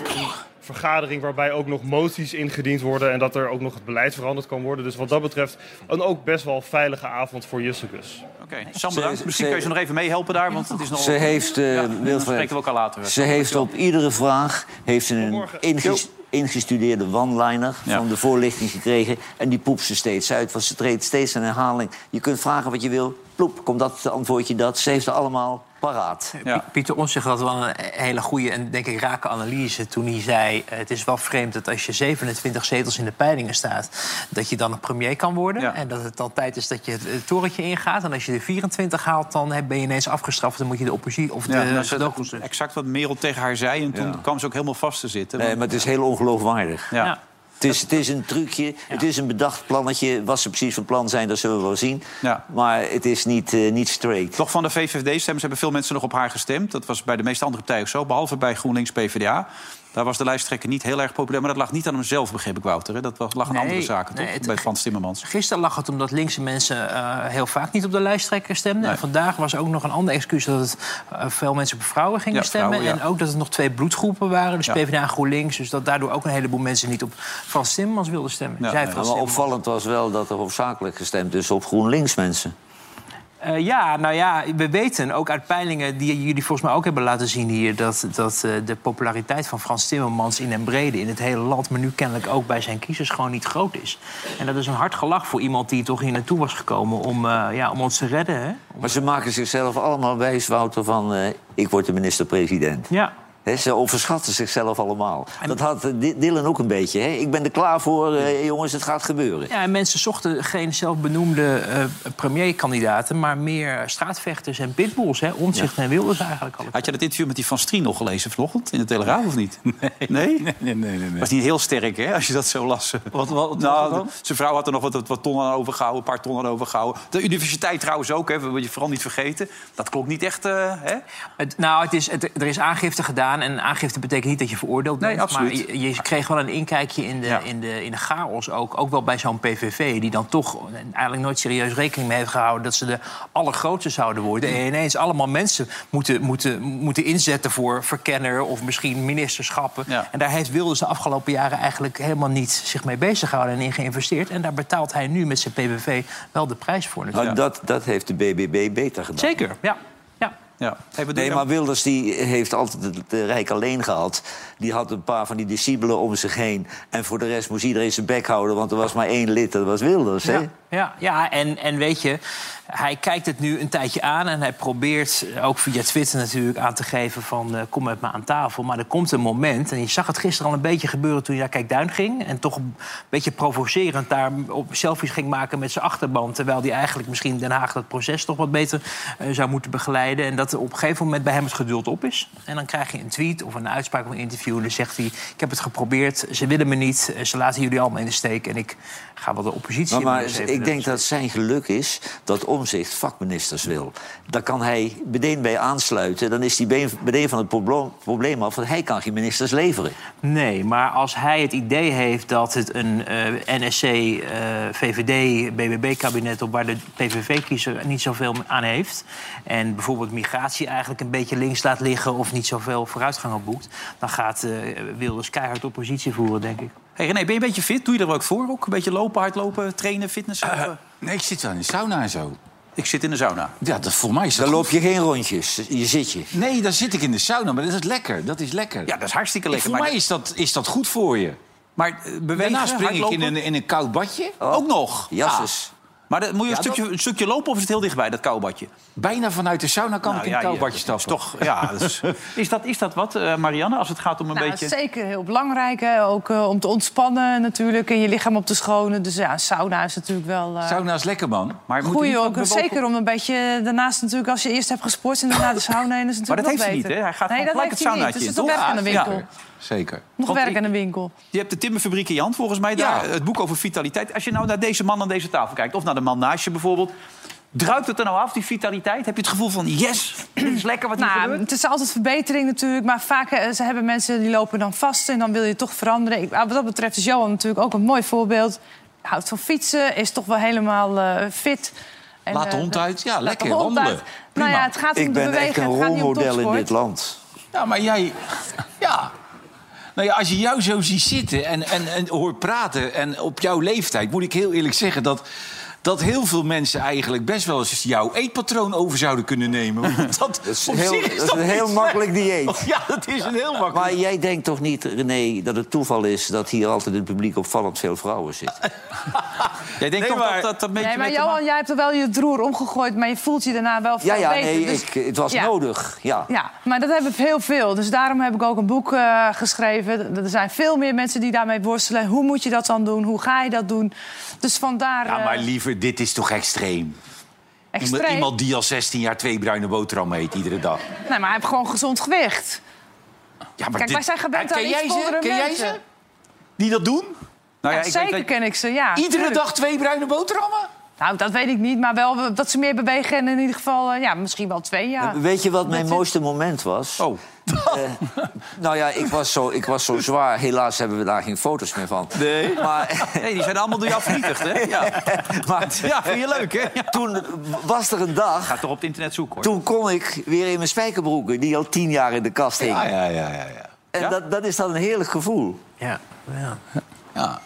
vergadering waarbij ook nog moties ingediend worden en dat er ook nog het beleid veranderd kan worden. Dus wat dat betreft een ook best wel veilige avond voor Jussekus. Oké, Sam bedankt. Misschien kun je ze nog even meehelpen daar, want het is nog... Ze heeft, eh, Ja, Wilfred, spreken we elkaar later. Ze heeft op iedere vraag heeft ze een inges- ingestudeerde one-liner van de voorlichting gekregen. En die poept ze steeds uit, want ze treedt steeds een herhaling. Je kunt vragen wat je wil, ploep, komt dat, antwoord je dat. Ze heeft er allemaal paraat. Pi- Pieter Omtzigt had wel een hele goede en denk ik rake analyse toen hij zei... eh, het is wel vreemd dat als je 27 zetels in de peilingen staat... dat je dan een premier kan worden. En dat het dan tijd is dat je het, torentje ingaat. En als je de 24 haalt, dan ben je ineens afgestraft. Dan moet je de oppositie of de Ja, dat is gedoogconstructie- exact wat Merel tegen haar zei. En toen Ja. kwam ze ook helemaal vast te zitten. Nee, maar het is heel ongeloofwaardig. Ja. Het is, het is een trucje, het is een bedacht plannetje. Wat ze precies van plan zijn, dat zullen we wel zien. Ja. Maar het is niet, eh, niet straight. Toch van de VVD-stemmers hebben veel mensen nog op haar gestemd. Dat was bij de meeste andere partijen ook zo, behalve bij GroenLinks PvdA. Daar was de lijsttrekker niet heel erg populair. Maar dat lag niet aan hemzelf, begreep ik, Wouter. Hè? Dat was- lag aan Nee, andere zaken, toch? het- bij Frans Timmermans. Gisteren lag het omdat linkse mensen eh, heel vaak niet op de lijsttrekker stemden. En vandaag was ook nog een ander excuus dat het, eh, veel mensen op vrouwen gingen Ja, stemmen. vrouwen, ja. En ook dat het nog twee bloedgroepen waren, dus Ja. PvdA en GroenLinks. Dus dat daardoor ook een heleboel mensen niet op Frans Timmermans wilden stemmen. Zij Ja, Frans maar Timmermans. opvallend was wel dat er hoofdzakelijk gestemd is op GroenLinks mensen. Eh, ja, nou ja, we weten ook uit peilingen die jullie volgens mij ook hebben laten zien hier... dat, dat eh, de populariteit van Frans Timmermans in en brede in het hele land... maar nu kennelijk ook bij zijn kiezers gewoon niet groot is. En dat is een hard gelach voor iemand die toch hier naartoe was gekomen... om, eh, ja, om ons te redden, hè? Maar ze maken zichzelf allemaal wijs, Wouter, van... ik word de minister-president. Ja. Ze overschatten zichzelf allemaal. Dat had eh, Dylan ook een beetje. Hè? Ik ben er klaar voor, eh, jongens, het gaat gebeuren. Ja, en mensen zochten geen zelfbenoemde eh premierkandidaten... maar meer straatvechters en pitbulls, hè? Omtzigt en Wilders eigenlijk al. Had je dat interview met die Van Strien nog gelezen vanochtend in de Telegraaf of niet? Nee? Nee, nee, nee. nee. was niet heel sterk, hè, als je dat zo las. Wat, wat, wat nou, dan? Zijn vrouw had er nog wat, wat tonnen aan overgehouden, een paar tonnen aan overgehouden. De universiteit trouwens ook, hè, wil je vooral niet vergeten. Dat klopt niet echt, eh, hè? Het, nou, het is, het, er is aangifte gedaan. En aangifte betekent niet dat je veroordeeld bent. Nee, absoluut. Maar je, je kreeg wel een inkijkje in de, in de, in de chaos ook. Ook wel bij zo'n PVV, die dan toch eigenlijk nooit serieus rekening mee heeft gehouden... dat ze de allergrootste zouden worden. En ineens allemaal mensen moeten, moeten, moeten inzetten voor verkenner... of misschien ministerschappen. En daar heeft Wilders de afgelopen jaren eigenlijk helemaal niet zich mee bezig gehouden... en in geïnvesteerd. En daar betaalt hij nu met zijn PVV wel de prijs voor. Dat, dat heeft de BBB beter gedaan. Zeker, ja. Ja. ja. Nee, maar Wilders die heeft altijd het de Rijk alleen gehad. Die had een paar van die discipelen om zich heen. En voor de rest moest iedereen zijn bek houden, want er was maar één lid, dat was Wilders. Hè? Ja, ja, ja en, en weet je, hij kijkt het nu een tijdje aan... en hij probeert ook via Twitter natuurlijk aan te geven van... eh, kom met me aan tafel. Maar er komt een moment, en je zag het gisteren al een beetje gebeuren... toen hij naar Kijkduin ging en toch een beetje provocerend... daar op selfies ging maken met zijn achterban... terwijl hij eigenlijk misschien Den Haag dat proces toch wat beter eh, zou moeten begeleiden... en dat er op een gegeven moment bij hem het geduld op is. En dan krijg je een tweet of een uitspraak of een interview... en dan zegt hij, ik heb het geprobeerd, ze willen me niet... eh, ze laten jullie allemaal in de steek en ik ga wel de oppositie... Maar, maar ik denk dat zijn geluk is dat Omzicht vakministers wil. Daar kan hij meteen bij aansluiten. Dan is hij meteen van het probleem- af. Want hij kan geen ministers leveren. Nee, maar als hij het idee heeft dat het een eh, NSC, eh, VVD, BBB-kabinet... op waar de PVV-kiezer niet zoveel aan heeft... en bijvoorbeeld migratie eigenlijk een beetje links laat liggen... of niet zoveel vooruitgang op boekt... dan gaat eh, Wilders keihard oppositie voeren, denk ik. Hey René, ben je een beetje fit? Doe je er ook voor? Ook een beetje lopen, hardlopen, trainen, fitness? Nee, ik zit wel in de sauna en zo. Ik zit in de sauna. Ja, dat, voor mij is dat Dan loop je geen rondjes, je zit je. Nee, dan zit ik in de sauna, maar dat is lekker. Dat is lekker. Ja, dat is hartstikke lekker. Voor maar mij is dat, is dat goed voor je. Maar eh, bewegen, Daarna spring ik in hardlopen? een, in een koud badje. Ook nog? Jasses. Ja. Maar dan moet je een, Ja, stukje, een stukje lopen of is het heel dichtbij, dat koubadje? Bijna vanuit de sauna kan Nou ik in ja, een koubadje je- stappen. Toch, ja, dus, is, dat, is dat wat, eh, Marianne, als het gaat om een Nou, beetje... zeker heel belangrijk. Hè? Ook eh, om te ontspannen natuurlijk. En je lichaam op te schonen. Dus ja, sauna is natuurlijk wel... eh Sauna is lekker, man. Maar moet ook. Zeker om een beetje... Daarnaast natuurlijk, als je eerst hebt gesport en daarna de sauna in... is het Maar dat natuurlijk heeft hij niet, hè? Hij gaat nee, dat gelijk heeft het saunaatje Dus in, het is toch? werk aan de Ja. winkel. Zeker. Nog Want werk ik- aan de winkel. Je hebt de timmerfabriek in je hand, volgens mij. Daar, Het boek over vitaliteit. Als je nou naar deze man aan deze tafel kijkt... of naar de man naast je bijvoorbeeld... druipt het er nou af, die vitaliteit? Heb je het gevoel van, yes, dit is lekker wat hier Nou, gebeurt? het is altijd verbetering natuurlijk. Maar vaak eh, ze hebben mensen die lopen dan vast en dan wil je toch veranderen. Ik, wat dat betreft is Johan natuurlijk ook een mooi voorbeeld. Houdt van fietsen, is toch wel helemaal eh, fit. En, Laat de eh, hond uit. Ja, lekker wandelen. uit. Nou ja, het gaat om Ik de ben echt bewegen. een niet om rolmodel in dit land. Ja, maar jij... Ja. Nou ja, als je jou zo ziet zitten en, en, en hoort praten... en op jouw leeftijd, moet ik heel eerlijk zeggen... dat, dat heel veel mensen eigenlijk best wel eens jouw eetpatroon over zouden kunnen nemen. Want dat, is heel- dat is een heel makkelijk dieet. Ja, dat is een heel makkelijk... Maar jij denkt toch niet, René, dat het toeval is... dat hier altijd in het publiek opvallend veel vrouwen zitten? Jij denkt Nee, toch maar- dat dat een beetje Nee, maar mee te Johan, jij hebt er wel je droer omgegooid, maar je voelt je daarna wel veel Ja, ja, beter. nee, Dus- ik, het was ja. nodig. Ja. Ja, maar dat hebben heel veel. Dus daarom heb ik ook een boek eh, geschreven. Er zijn veel meer mensen die daarmee worstelen. Hoe moet je dat dan doen? Hoe ga je dat doen? Dus vandaar... Ja, maar eh, liever, dit is toch extreem? Iemand, extreem. iemand die al 16 jaar twee bruine boterhammen eet iedere dag. Nee, maar hij heeft gewoon gezond gewicht. Ja, maar Kijk, wij zijn gewend Ken aan iets ze? vollere Ken jij mensen. ze? Die dat doen? Nou ja, Ja, ik weet zeker dat- ken ik ze, ja. Iedere tuurlijk. dag twee bruine boterhammen? Nou, dat weet ik niet, maar wel dat ze meer bewegen. En in ieder geval, eh, ja, misschien wel twee jaar. Weet je wat mijn mooiste moment was? Oh. Eh, nou ja, ik was, zo, ik was zo zwaar. Helaas hebben we daar geen foto's meer van. Nee. Maar, Nee, die zijn allemaal door jou vernietigd, hè? Ja, maar ja vind je leuk, hè? Ja. toen was er een dag... Ga toch op het internet zoeken, hoor. Toen kon ik weer in mijn spijkerbroeken, die al tien jaar in de kast hingen. Ja, ja, ja, ja. ja. En Ja? dat, dat is dan een heerlijk gevoel. Ja. ja. ja.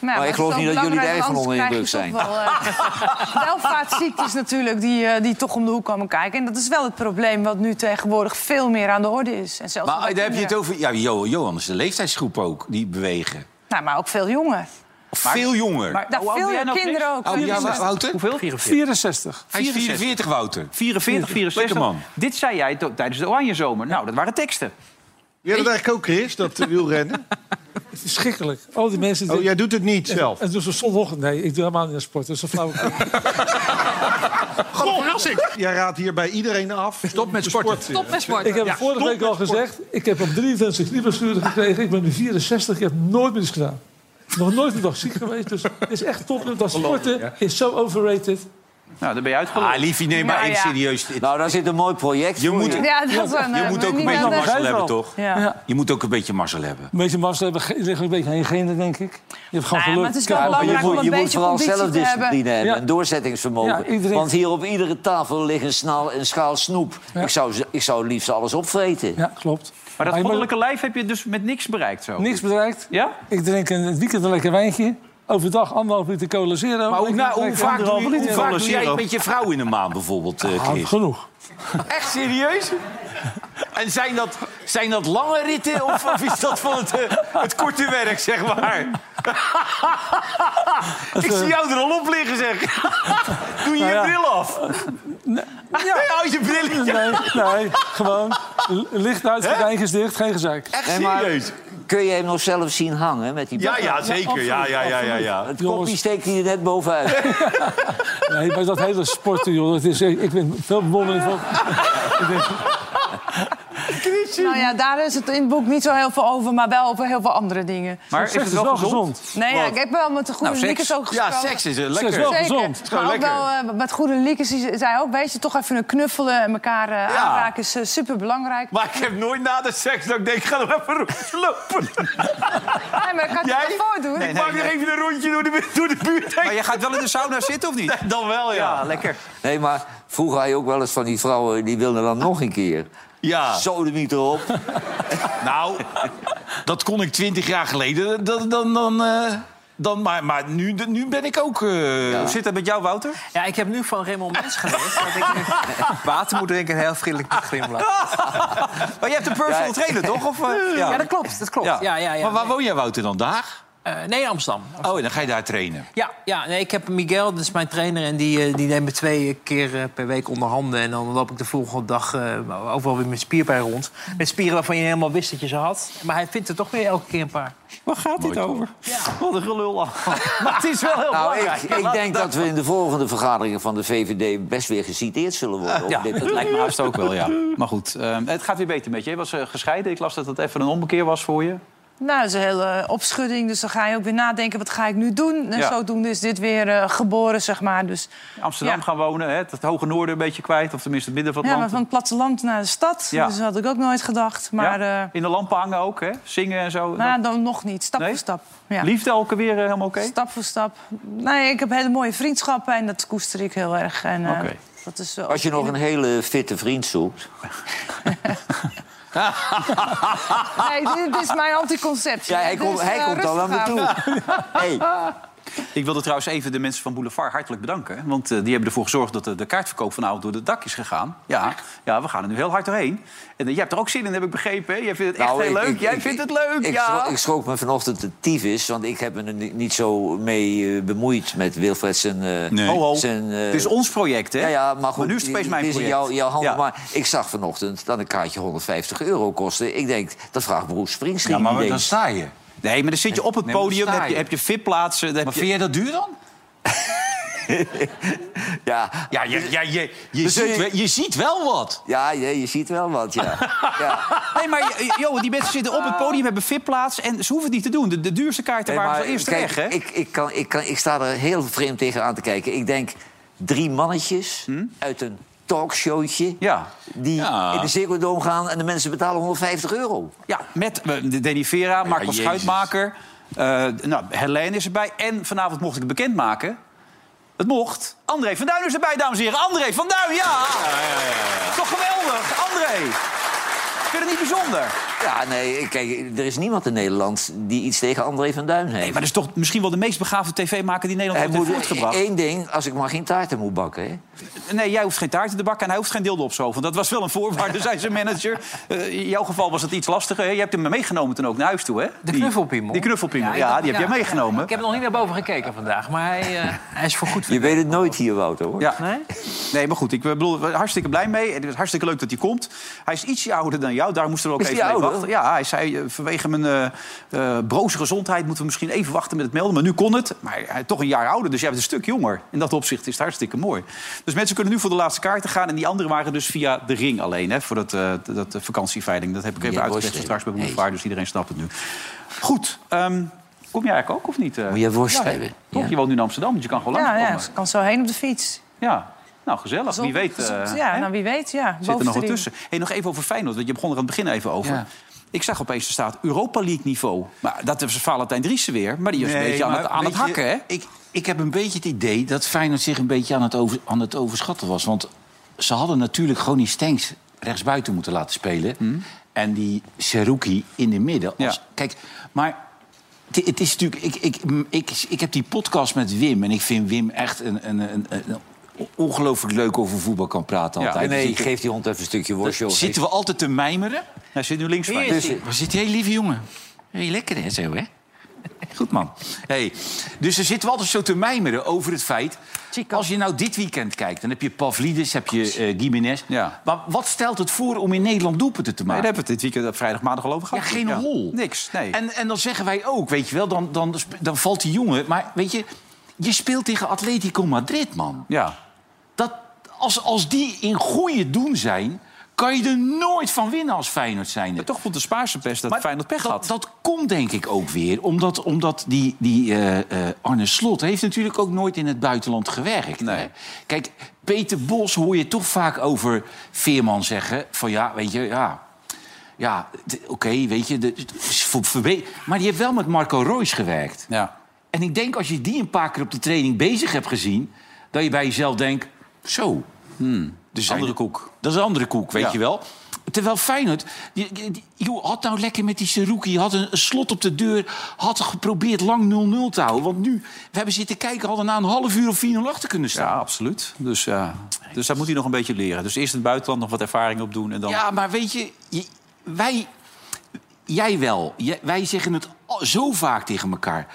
Nou, Maar ik geloof niet dat jullie er erg van onder indruk toch Wel, eh, welvaartsziektes natuurlijk, die, eh, die toch om de hoek komen kijken. En dat is wel het probleem wat nu tegenwoordig veel meer aan de orde is. En zelfs Maar daar heb je het over... Ja, Jo- Johan is de leeftijdsgroep ook, die bewegen. Nou, maar ook veel jonger. Veel jonger. Maar Daar hoe oud veel jij nou, kinderen ook. Oh, ja, 64. Wouter? Hoeveel? 64. Hij is 44, Wouter. 44, 64. Lekker man. Dit zei jij tijdens de Oranje Zomer. Nou, dat waren teksten. Jij dat eigenlijk ook, Chris, dat eh, wielrennen? Verschrikkelijk. Al die mensen... Oh, jij doet het niet zelf? En dus zondagochtend... Nee, ik doe helemaal niet aan sport. Dat is een flauw. Goh, verrassing! Jij raadt hier bij iedereen af. Stop met sporten. Stop met sporten. Ik heb Ja, vorige week al gezegd... ik heb op 23 knieblessure gekregen. Ik ben nu 64. Ik heb nooit meer iets gedaan. Nog nooit een dag ziek geweest. Dus het is echt top. Dat sporten is zo overrated. Nou, dan ben je uitgelopen. Ah, liefie, neem maar Nou, even ja. serieus. Nou, daar zit een mooi project Je voor moet- je. Ja, dat is een, Je eh, moet ook een beetje mazzel hebben, toch? Je moet ook een beetje mazzel hebben. Een beetje massa hebben, liggen een beetje aan je genen, denk ik. Je hebt gewoon Nee, geluk. maar het is wel je belangrijk om moet, je moet vooral zelfdiscipline hebben. en doorzettingsvermogen. Ja, iedereen- Want hier op iedere tafel ligt een, snal, een schaal snoep. Ja. Ik, zou, ik zou liefst alles opvreten. Ja, klopt. Maar dat goddelijke lijf heb je dus met niks bereikt zo. Niks bereikt. Ja? Ik drink een, het weekend een lekker wijntje. Overdag anderhalf liter cola zero. Maar hoe, nou, vaak, hoe vaak doe jij met je vrouw in een maand bijvoorbeeld, eh, Ah, genoeg. Echt serieus? En zijn dat, zijn dat lange ritten of, of is dat van het, eh, het korte werk, zeg maar? Ik zie jou er al op liggen, zeg. Doe je Nou ja. je bril af? Ja. Hou je brilletje. Nee, nee, gewoon licht uit, gordijntjes dicht, geen gezeik. Echt Nee, maar serieus? Kun je hem nog zelf zien hangen met die Ja, ja, zeker. Ja, ja, ja, ja, ja. Het Jongens. kopje steekt hij er net bovenuit. Nee, maar dat hele sporten, joh, dat is, ik ben veel bewondering van. Ik Nou ja, daar is het in het boek niet zo heel veel over, maar wel over heel veel andere dingen. Maar is het wel gezond? Nee, ja, ik heb wel met de goede Nou, liekers ook Ja, gesproken. seks is eh, Seks lekker. wel Zeker. gezond. gewoon Maar ook lekker. wel eh, met goede liekers. Die zei ook, weet je, toch even een knuffelen en elkaar eh, Ja. aanraken is super belangrijk. Maar ik heb nooit na de seks dat ik denk, ga nog even lopen. Nee, maar dat kan je Jij? toch voordoen? Nee, Ik maak nog even een rondje door de, door de buurt heen. Maar je gaat wel in de sauna zitten of niet? Dan wel, ja. Ja, lekker. Nee, maar vroeger had je ook wel eens van die vrouwen... die wilden dan nog een keer. Ja. Zo de miet erop. Nou, dat kon ik twintig jaar geleden. Dan, dan, dan, eh, dan, maar maar nu, nu ben ik ook... eh, Hoe zit het met jou, Wouter? Ja, ik heb nu van Raymond Mens geleerd dat ik nu water moet drinken en heel vriendelijk moet. Maar je hebt een personal Ja. trainer, toch? Of, eh, Ja, dat klopt. Dat klopt. Ja. Ja. Ja, ja, maar waar woon jij, Wouter, dan? Daar? Eh, nee, Amsterdam. Oh, en dan ga je daar trainen. Ja, ja nee, ik heb Miguel, dat is mijn trainer... en die, eh, die neemt me twee keer eh, per week onder handen. En dan loop ik de volgende dag eh, overal weer met spierpijn rond. Met spieren waarvan je helemaal wist dat je ze had. Maar hij vindt er toch weer elke keer een paar. Waar gaat dit over? Wat een gelul. maar het is wel heel Nou, belangrijk. ik, ik denk dat we in de volgende vergaderingen van de VVD best weer geciteerd zullen worden. op Ja, dit dat lijkt me haast ook wel, ja. Maar goed, het gaat weer beter met je. Je was gescheiden. Ik las dat het even een ommekeer was voor je. Nou, dat is een hele opschudding. Dus dan ga je ook weer nadenken, wat ga ik nu doen? En Ja. zodoende is dit weer eh, geboren, zeg maar. Dus, Amsterdam Ja. gaan wonen, hè? het hoge noorden een beetje kwijt. Of tenminste het midden van het ja, maar land. van het platteland naar de stad. Ja. Dus dat had ik ook nooit gedacht. Maar Ja? eh, In de lampen hangen ook, hè? zingen en zo. nou, dan nog niet. Stap Nee? voor stap. Ja. Liefde elke weer eh, helemaal oké? Stap voor stap. Nee, ik heb hele mooie vriendschappen en dat koester ik heel erg. En, eh, Oké. dat is, Als je nog een hele fitte vriend zoekt. Nee, dit is mijn anticonceptie. Ja, hij komt- hij eh, komt al aan me toe. Hey. Ik wilde trouwens even de mensen van Boulevard hartelijk bedanken. Want eh, die hebben ervoor gezorgd dat de, de kaartverkoop vanavond door het dak is gegaan. Ja, ja, we gaan er nu heel hard doorheen. En eh, jij hebt er ook zin in, heb ik begrepen. Hè? Jij vindt het echt Nou, heel ik- leuk. ik- jij ik- vindt het leuk, Ik, ja. ik schrok me vanochtend de tyfus, want ik heb me er ni- niet zo mee eh, bemoeid met Wilfred zijn... eh, zijn eh, Het is ons project, hè? Ja, ja, maar goed. Maar nu is het opeens mijn het is project. jouw, jouw handen. Ja. Maar ik zag vanochtend dat een kaartje 150 euro kostte. Ik denk, dat vraagt Bruce Springsteen. Ja, maar dan sta je. Nee, maar dan zit je op het Nee, podium, heb je, heb je VIP-plaatsen. Maar vind jij dat duur dan? ja, Ja, je, ja, je, je, Dus, ziet, eh, wel, je ziet wel wat. ja, je, je ziet wel wat, ja. ja. Nee, maar eh, joh, die mensen zitten op het podium, hebben VIP-plaats... en ze hoeven het niet te doen. De, de duurste kaarten Nee, waren wel eerst kijk, weg, hè? Ik, ik, kan, ik, kan, ik sta er heel vreemd tegen aan te kijken. Ik denk, drie mannetjes uit een talkshowtje... Ja. die Ja. in de Dome gaan en de mensen betalen 150 euro. Ja, met Danny Vera, Marco Jezus. Schuitmaker. eh nou, Helene is erbij. En vanavond mocht ik het bekendmaken. Het mocht. André van Duin is erbij, dames en heren. André van Duin, ja! Toch geweldig, André. Vind je het niet bijzonder? Ja, nee, kijk, er is niemand in Nederland die iets tegen André van Duin heeft. Nee, maar dat is toch misschien wel de meest begaafde tv-maker die Nederland Hij heeft moet voortgebracht. één ding, als ik maar geen taarten moet bakken. Hè? Nee, jij hoeft geen taarten te bakken en hij hoeft geen dildo op zo. Want dat was wel een voorwaarde, zei zijn manager. Eh, in jouw geval was het iets lastiger. Hè? Je hebt hem meegenomen toen ook naar huis toe, hè? De Die- knuffelpiemel. Die knuffelpiemel, ja, die heb jij meegenomen. Ik heb nog niet naar boven gekeken vandaag, maar hij, eh, hij is voor goed. Je weet het nooit hier, Wouter. Hoor. Ja. Nee? Nee, maar goed, ik bedoel, hartstikke blij mee. Het is hartstikke leuk dat hij komt. Hij is ietsje ouder dan jou, daar moesten we ook Is even ouder? Wachten. Ja, hij zei, eh, vanwege mijn eh eh, broze gezondheid moeten we misschien even wachten met het melden. Maar nu kon het. Maar hij is toch een jaar ouder, dus jij bent een stuk jonger. In dat opzicht is het hartstikke mooi. Dus mensen kunnen nu voor de laatste kaarten gaan. En die anderen waren dus via de ring alleen, hè, voor dat, eh, dat vakantieveiling. Dat heb ik even Meneer uitgelegd straks bij hey. Boulevard, dus iedereen snapt het nu. Goed, ehm, kom jij eigenlijk ook of niet? Moet je worst Ja, hebben? Toch, Ja. je woont nu in Amsterdam, dus je kan gewoon Ja, langskomen. ja, ik kan zo heen op de fiets. Ja, nou gezellig. Wie weet. Gezond, eh, ja, hè? nou wie weet, ja. Zit er nog wat tussen. Hey, nog even over Feyenoord, want je begon er aan het begin even over. Ja. Ik zag opeens, er staat Europa League niveau. Maar dat is Valentijn Driessen weer. Maar die is een beetje aan, het, aan het je, hakken, hè? Ik, ik heb een beetje het idee dat Feyenoord zich een beetje aan het, over, aan het overschatten was. Want ze hadden natuurlijk gewoon die Stenks rechtsbuiten moeten laten spelen. En die Seruki in de midden. Als, Ja. Kijk, maar het, het is natuurlijk... Ik, ik, ik, ik heb die podcast met Wim en ik vind Wim echt een... een, een, een ongelooflijk leuk over voetbal kan praten Ja, altijd. Nee, Dus ik geef die hond even een stukje worst, joh. Zitten we altijd te mijmeren? Hij zit nu links van. Dus, waar zit die hele lieve jongen? Heel lekker hè, zo hè? Goed man. Hey, dus er zitten we altijd zo te mijmeren over het feit... als je nou dit weekend kijkt, dan heb je Pavlidis, heb je eh Gimenez. Ja. Maar wat stelt het voor om in Nederland doelpunten te Nee, maken? daar hebben we het dit weekend op vrijdag, maandag al over ja, gehad. geen hol. Niks, nee. En, en dan zeggen wij ook, weet je wel, dan, dan, dan valt die jongen... Maar weet je, je speelt tegen Atletico Madrid, man. Ja. Dat, als, als die in goede doen zijn, kan je er nooit van winnen als Feyenoord zijn. Maar toch vond de Spaarse best dat Maar Feyenoord pech had. dat komt denk ik ook weer, omdat, omdat die, die eh, eh, Arne Slot heeft natuurlijk ook nooit in het buitenland gewerkt. Nee. Hè? Kijk, Peter Bos hoor je toch vaak over Veerman zeggen van ja, weet je, ja... Ja, oké, weet je, de, maar die heeft wel met Marco Reus gewerkt. Ja. En ik denk als je die een paar keer op de training bezig hebt gezien... dat je bij jezelf denkt, zo. Dus Andere koek. Dat is een andere koek, weet Ja. je wel. Terwijl Feyenoord, die, die- joh, had nou lekker met die Seruki... had een, een slot op de deur, had geprobeerd lang 0-0 te houden. Want nu, we hebben zitten kijken, hadden na een half uur of 4-0 achter kunnen Ja, staan. absoluut. Dus, ja. dus daar moet hij nog een beetje leren. Dus eerst in het buitenland nog wat ervaring opdoen. En dan... Ja, maar weet je, je- wij, jij wel. Wij zeggen het zo vaak tegen elkaar.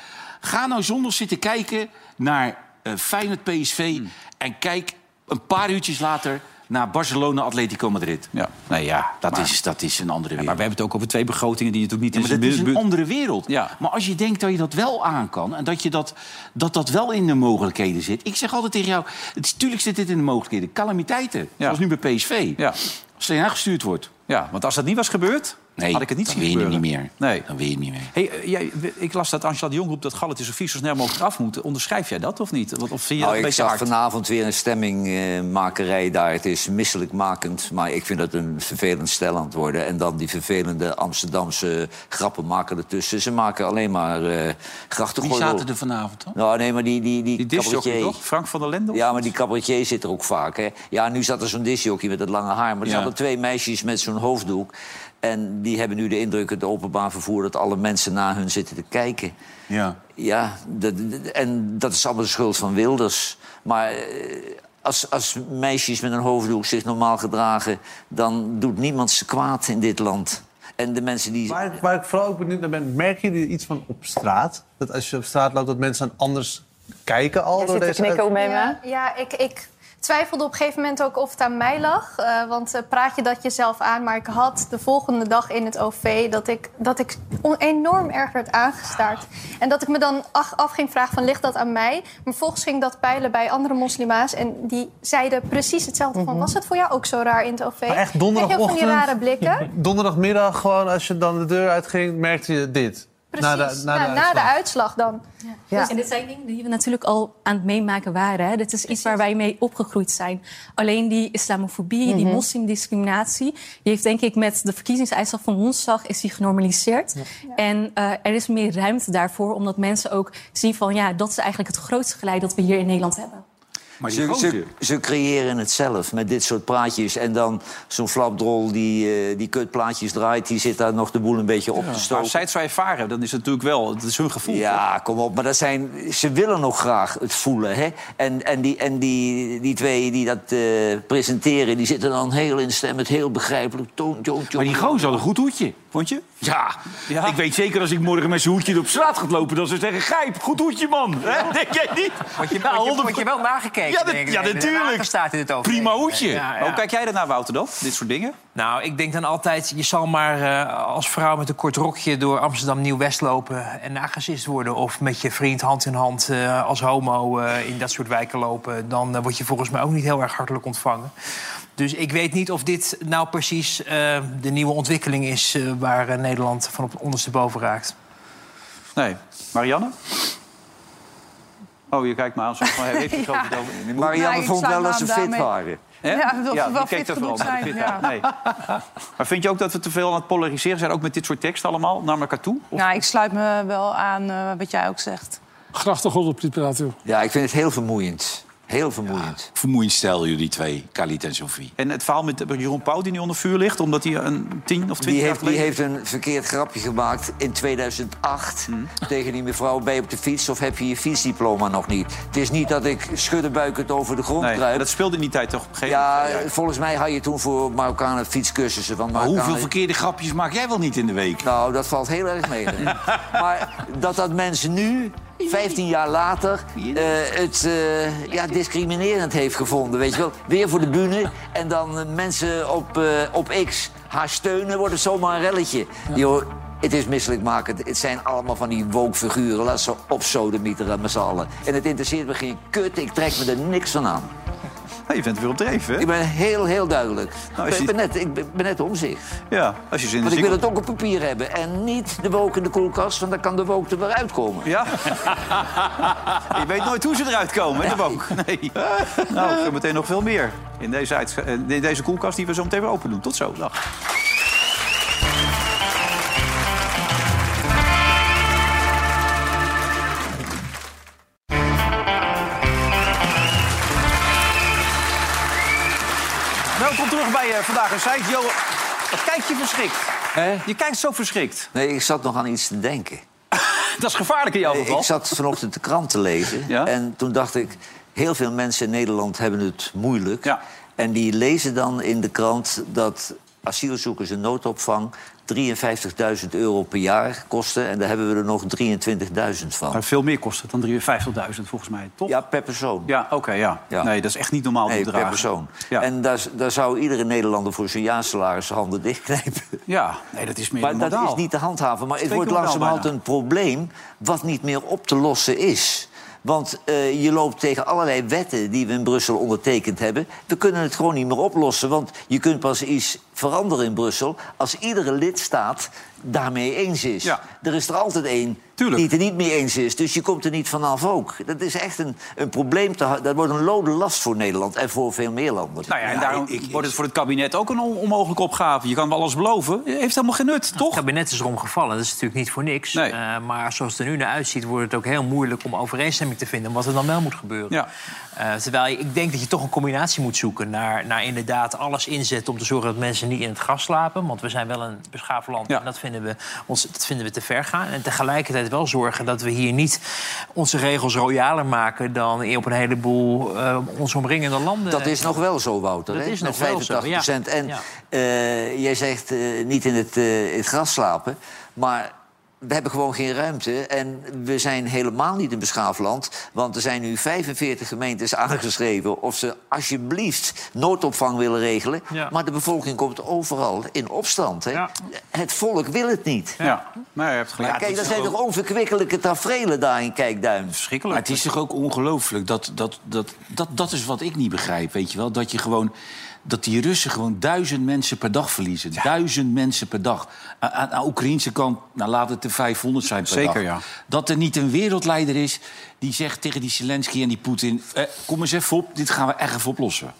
Ga nou zondag zitten kijken naar eh Feyenoord PSV... Hmm. en kijk een paar uurtjes later naar Barcelona Atletico Madrid. Ja, nee, ja. Dat, maar- is, dat is een andere wereld. Maar we hebben het ook over twee begrotingen die natuurlijk niet Ja, maar in dat is een andere wereld. Ja. Maar als je denkt dat je dat wel aan kan... en dat je dat, dat, dat wel in de mogelijkheden zit... ik zeg altijd tegen jou, het is, tuurlijk zit dit in de mogelijkheden. Calamiteiten, zoals nu bij PSV. Ja. Als er gestuurd wordt. Ja, want als dat niet was gebeurd, Nee, had ik het niet dan zien weet je het gebeuren. niet meer. Nee. Dan weet je het niet meer. Hey, eh, jij, ik las dat Angela de Jong roept dat Gallet en Sofie zo snel mogelijk af moeten. Onderschrijf jij dat of niet? Of vind je Nou, dat ik zag hard? vanavond weer een stemmingmakerij daar. Het is misselijkmakend, maar ik vind het een vervelend stel aan het worden. En dan die vervelende Amsterdamse grappen maken ertussen. Ze maken alleen maar eh grachten. Wie zaten er vanavond dan? Nou, nee, maar die, die, die, Die cabaretier- toch? Frank van der Lende? Ja, maar die cabaretier zit er ook vaak. Hè? Ja, nu zat er zo'n disjockey met het lange haar. Maar er Ja. zaten twee meisjes met zo'n hoofddoek. En die hebben nu de indruk, het openbaar vervoer... dat alle mensen naar hun zitten te kijken. Ja. Ja, dat- en dat is allemaal de schuld van Wilders. Maar eh, als, als meisjes met een hoofddoek zich normaal gedragen... dan doet niemand ze kwaad in dit land. En de mensen die... Waar, waar ik vooral ook benieuwd naar ben, merk je iets van op straat? Dat als je op straat loopt, dat mensen dan anders kijken al door deze... Ja, ja ik, ik twijfelde op een gegeven moment ook of het aan mij lag. Eh, want eh, praat je dat jezelf aan. Maar ik had de volgende dag in het OV dat ik, dat ik enorm erg werd aangestaard. En dat ik me dan ach- af ging vragen van ligt dat aan mij? Maar vervolgens ging dat peilen bij andere moslima's. En die zeiden precies hetzelfde van was het voor jou ook zo raar in het OV? Maar echt je ook van die donderdagochtend? rare blikken? Donderdagmiddag gewoon, als je dan de deur uitging, merkte je dit. Precies, Na de, na Ja, de na de uitslag. dan. Dus, en dit zijn dingen die we natuurlijk al aan het meemaken waren. Hè. Dit is iets waar wij mee opgegroeid zijn. Alleen die islamofobie, die Mhm. moslimdiscriminatie... die heeft denk ik met de verkiezingsuitslag van woensdag... is die genormaliseerd. En eh, er is meer ruimte daarvoor, omdat mensen ook zien van... ja, dat is eigenlijk het grootste geleid dat we hier in Nederland hebben. Maar die Ze, ze, ze creëren het zelf met dit soort plaatjes. En dan zo'n flapdrol die, eh, die kutplaatjes draait... die zit daar nog de boel een beetje op te stoken. als zij het zo ervaren, dan is het natuurlijk wel... Het is hun gevoel. Ja, kom op. Maar dat zijn, ze willen nog graag het voelen. Hè? En, en, die, en die, die twee die dat eh, presenteren, die zitten dan heel in stem... met heel begrijpelijk. Maar die gozer had een goed hoedje. Vond je? Ja. ik weet zeker als ik morgen met zijn hoedje op straat ga lopen... dat ze zeggen, Grijp, goed hoedje, man. Hè? Denk jij niet? Word je, Ja, word je, 100 word je wel nagekeken? Ja, dat- ja, natuurlijk. staat in het over. Prima hoedje. Ja, ja. Hoe kijk jij daarnaar, Wouter, dan? Dit soort dingen? Nou, ik denk dan altijd, je zal maar eh, als vrouw met een kort rokje door Amsterdam Nieuw-West lopen en nagesist worden. Of met je vriend hand in hand eh, als homo eh, in dat soort wijken lopen. Dan word je volgens mij ook niet heel erg hartelijk ontvangen. Dus ik weet niet of dit nou precies eh, de nieuwe ontwikkeling is eh, waar eh, Nederland van op ondersteboven raakt. Nee. Marianne? Oh, je kijkt me aan. Zo van, heeft je Ja. het over? Marianne Ja, ik vond wel dat ze fit waren. Hè? Ja, of we wel fit genoeg zijn, fit ja. Nee. Maar vind je ook dat we te veel aan het polariseren zijn, ook met dit soort teksten allemaal, naar elkaar toe? Of- Nou, ik sluit me wel aan eh, wat jij ook zegt. Grachtengordel Ja, ik vind het heel vermoeiend. Heel vermoeiend. Vermoeiend stel jullie twee, Khalid en Sofie. En het verhaal met Jeroen Pauw die nu onder vuur ligt... omdat hij een 10 of 20 Die jaar heeft, die geleden... heeft een verkeerd grapje gemaakt in 2008 tegen die mevrouw. Ben je op de fiets of heb je je fietsdiploma nog niet? Het is niet dat ik schuddenbuikend over de grond Nee, kruip. dat speelde in die tijd toch? op een gegeven Ja, moment? volgens mij had je toen voor Marokkanen fietscursussen. Van Maar Marokkanen. hoeveel verkeerde grapjes maak jij wel niet in de week? Nou, dat valt heel erg mee. maar dat dat mensen nu, 15 jaar later, eh, het eh, ja, discriminerend heeft gevonden. Weet je wel, weer voor de bühne. En dan eh, mensen op, op X haar steunen, wordt het zomaar een relletje. Het is misselijkmakend. Het zijn allemaal van die woke-figuren. Laat ze op sodemieteren met z'n allen. En het interesseert me geen kut. Ik trek me er niks van aan. Ja, je bent weer op dreef, hè? Ik ben heel, heel duidelijk. Nou, ik, ben net, ik ben net om zich. Ja, als je zin in Want ik wil het ook op papier hebben. En niet de woke in de koelkast, want dan kan de woke er weer uitkomen. Ja? je weet nooit hoe ze eruit komen, hè, de boek. Nee. Nou, meteen nog veel meer in deze, in deze koelkast die we zo meteen weer open doen. Tot zo, dag. Terug bij eh, Vandaag een Zijt. Jo, wat kijk je verschrikt? Je kijkt zo verschrikt. Nee, ik zat nog aan iets te denken. Dat is gevaarlijk in jouw geval. Ik zat vanochtend de krant te lezen. Ja? En toen dacht ik, heel veel mensen in Nederland hebben het moeilijk. En die lezen dan in de krant dat asielzoekers in noodopvang 53.000 euro per jaar kosten. En daar hebben we er nog 23.000 van. Maar veel meer kost het dan 53.000 volgens mij, toch? Ja, per persoon. Ja, oké, ja. Nee, dat is echt niet normaal te Nee, dragen. per persoon. En daar, daar zou iedere Nederlander voor zijn jaarsalaris handen dichtknijpen. Ja, nee, dat is meer Maar dat is niet te handhaven. Maar het wordt langzamerhand bijna. een probleem wat niet meer op te lossen is. Want eh, je loopt tegen allerlei wetten die we in Brussel ondertekend hebben. We kunnen het gewoon niet meer oplossen. Want je kunt pas iets veranderen in Brussel... als iedere lidstaat daarmee eens is. Er is er altijd één die het er niet mee eens is. Dus je komt er niet vanaf ook. Dat is echt een, een probleem. Te, dat wordt een lode last voor Nederland en voor veel meer landen. Nou ja, en daarom wordt het voor het kabinet ook een on- onmogelijke opgave. Je kan wel alles beloven. Heeft helemaal geen nut, toch? Het kabinet is erom gevallen. Dat is natuurlijk niet voor niks. Eh, maar zoals het er nu naar uitziet, wordt het ook heel moeilijk om overeenstemming te vinden wat er dan wel moet gebeuren. Ja. Eh, terwijl ik denk dat je toch een combinatie moet zoeken naar, naar inderdaad alles inzetten om te zorgen dat mensen niet in het gras slapen. Want we zijn wel een beschaafd land en dat vinden, we, ons, dat vinden we te ver gaan. En tegelijkertijd wel zorgen dat we hier niet onze regels royaler maken dan op een heleboel eh, ons omringende landen. Dat is nog wel zo, Wouter. Dat hè? is Met nog wel zo, 85 ja. En Ja. eh, jij zegt eh, niet in het, in het gras slapen. Maar we hebben gewoon geen ruimte. En we zijn helemaal niet een beschaafd land. Want er zijn nu 45 gemeentes aangeschreven... of ze alsjeblieft noodopvang willen regelen. Ja. Maar de bevolking komt overal in opstand. Hè? Het volk wil het niet. Ja, maar je hebt gelijk. Ja, kijk, dat zijn toch onverkwikkelijke tafereelen daar in Kijkduin. Verschrikkelijk. Maar het is toch ook ongelooflijk. Dat, dat, dat, dat, dat is wat ik niet begrijp, weet je wel. Dat je gewoon... Dat die Russen gewoon duizend mensen per dag verliezen. Duizend mensen per dag. Aan, aan de Oekraïnse kant, nou laat het er 500 zijn per Zeker, dag. ja. Dat er niet een wereldleider is die zegt tegen die Zelensky en die Poetin... Eh, kom eens even op, dit gaan we echt even oplossen.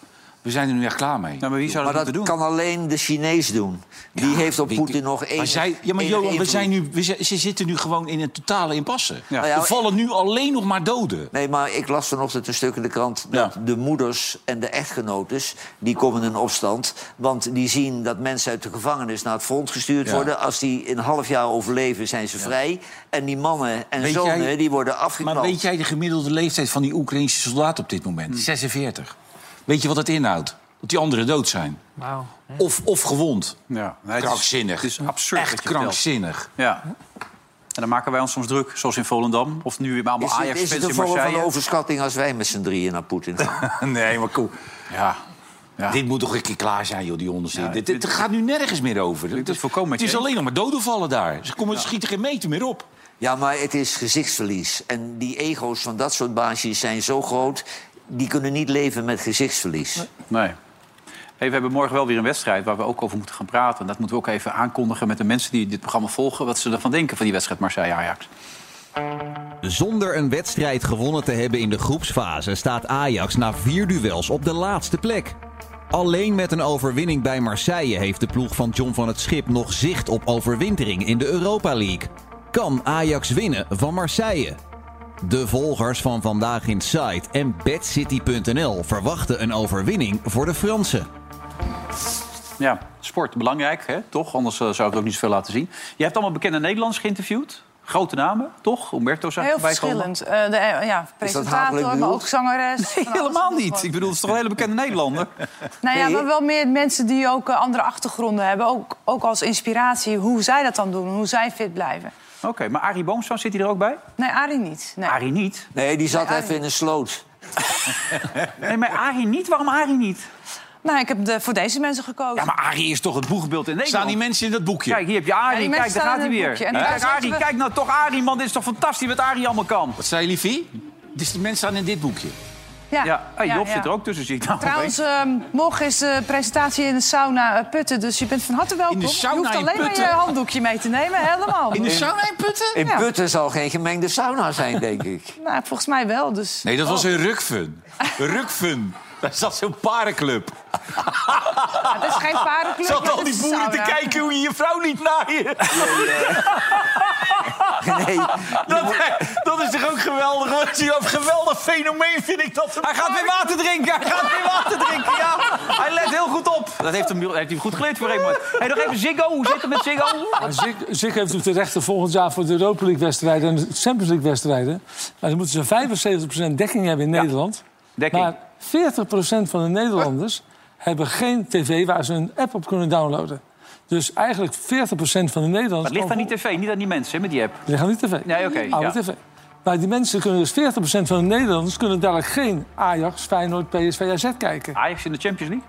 We zijn er nu echt klaar mee. maar wie zou Maar dat kan alleen de Chinees doen. Die heeft op Poetin nog één. Maar zij, ja, maar Johan, we zijn nu, we zijn- ze zitten nu gewoon in een totale impasse. Nou ja, er vallen nu alleen nog maar doden. Nee, maar ik las vanochtend een stuk in de krant... dat de moeders en de echtgenotes, die komen in opstand. Want die zien dat mensen uit de gevangenis naar het front gestuurd Ja. worden. Als die een half jaar overleven, zijn ze vrij. En die mannen en Weet zonen, jij- die worden afgeknald. Maar weet jij de gemiddelde leeftijd van die Oekraïnse soldaten op dit moment? 46. Weet je wat dat inhoudt? Dat die anderen dood zijn. Wauw. Of, of gewond. Ja, nee, het is- krankzinnig. Het is absurd. Echt krankzinnig. Ja. En dan maken wij ons soms druk, zoals in Volendam. Of nu weer allemaal Is, het- Ajax is het een in vorm van Marseille. overschatting als wij met z'n drieën naar Poetin gaan? nee, maar cool. Ja. Dit moet toch een keer klaar zijn, joh, die onderste. Ja, dit, dit gaat nu nergens meer over. Het is, volkomen met het is je alleen nog maar doden vallen daar. Ze komen, schieten geen meter meer op. Ja, maar het is gezichtsverlies. En die ego's van dat soort baasjes zijn zo groot... die kunnen niet leven met gezichtsverlies. Nee. Hey, we hebben morgen wel weer een wedstrijd waar we ook over moeten gaan praten. En dat moeten we ook even aankondigen met de mensen die dit programma volgen... wat ze ervan denken van die wedstrijd Marseille-Ajax. Zonder een wedstrijd gewonnen te hebben in de groepsfase staat Ajax na vier duels op de laatste plek. Alleen met een overwinning bij Marseille heeft de ploeg van John van het Schip nog zicht op overwintering in de Europa League. Kan Ajax winnen van Marseille? De volgers van Vandaag in Site en BadCity.nl verwachten een overwinning voor de Fransen. Ja, sport belangrijk, hè? toch? Anders eh, zou ik het ook niet zoveel laten zien. Je hebt allemaal bekende Nederlanders geïnterviewd. Grote namen, toch? Humberto zag Heel verschillend. Eh, de, eh, ja, presentator, maar ook zangeres. Nee, helemaal niet. Ik bedoel, het is toch een hele bekende Nederlander? Nou ja, maar wel meer mensen die ook andere achtergronden hebben. Ook, ook als inspiratie hoe zij dat dan doen, hoe zij fit blijven. Oké, maar Arie Boomsma zit hij er ook bij? Nee, Arie niet. Nee. Arie niet? Nee, die zat Nee, even in een sloot. Nee, maar Arie niet? Waarom Arie niet? Nou, ik heb de, voor deze mensen gekozen. Ja, maar Arie is toch het boegbeeld in Nederland? Staan die mensen in dat boekje? Kijk, hier heb je Arie. kijk, daar gaat hij weer. Kijk, Arie, we- kijk nou toch Arie, man. Dit is toch fantastisch wat Arie allemaal kan? Wat zei je, Liefie? Dus die mensen staan in dit boekje. Ja, Ja, hey, Job ja. zit er ook tussen, zie ik nou Trouwens, ehm, morgen is de presentatie in de sauna eh, Putten. Dus je bent van harte welkom. In de sauna je hoeft in alleen maar je handdoekje mee te nemen. Helemaal. In de sauna in Putten? In Ja. Putten zal geen gemengde sauna zijn, denk ik. Nou, volgens mij wel. Dus... Nee, dat was een rukfun. Rukfun. Daar zat zo'n parenclub. Ja, het is geen paardenclub. Zat al die boeren te kijken hoe je je vrouw niet naaien. Nee, Dat, dat is toch ook geweldig? je, Een geweldig fenomeen vind ik dat. Hij gaat weer water drinken, hij gaat weer water drinken, ja. Hij let heel goed op. Dat heeft hem, heeft hij goed geleerd voor een Hey, nog even Ziggo, hoe zit het met Ziggo? Zig, Zig heeft natuurlijk de rechten volgend jaar voor de Europa League-wedstrijden en de Champions League-wedstrijden. Maar dan moeten ze 75% dekking hebben in Nederland. dekking. Maar 40% van de Nederlanders hebben geen tv waar ze een app op kunnen downloaden. Dus eigenlijk 40% van de Nederlanders... Maar het ligt aan die tv, niet aan die mensen hè, met die app. Het ligt aan die tv. Nee, oké. Oude ja. tv. Maar die mensen kunnen dus 40% van de Nederlanders... kunnen dadelijk geen Ajax, Feyenoord, PSV, AZ kijken. Ajax in de Champions League?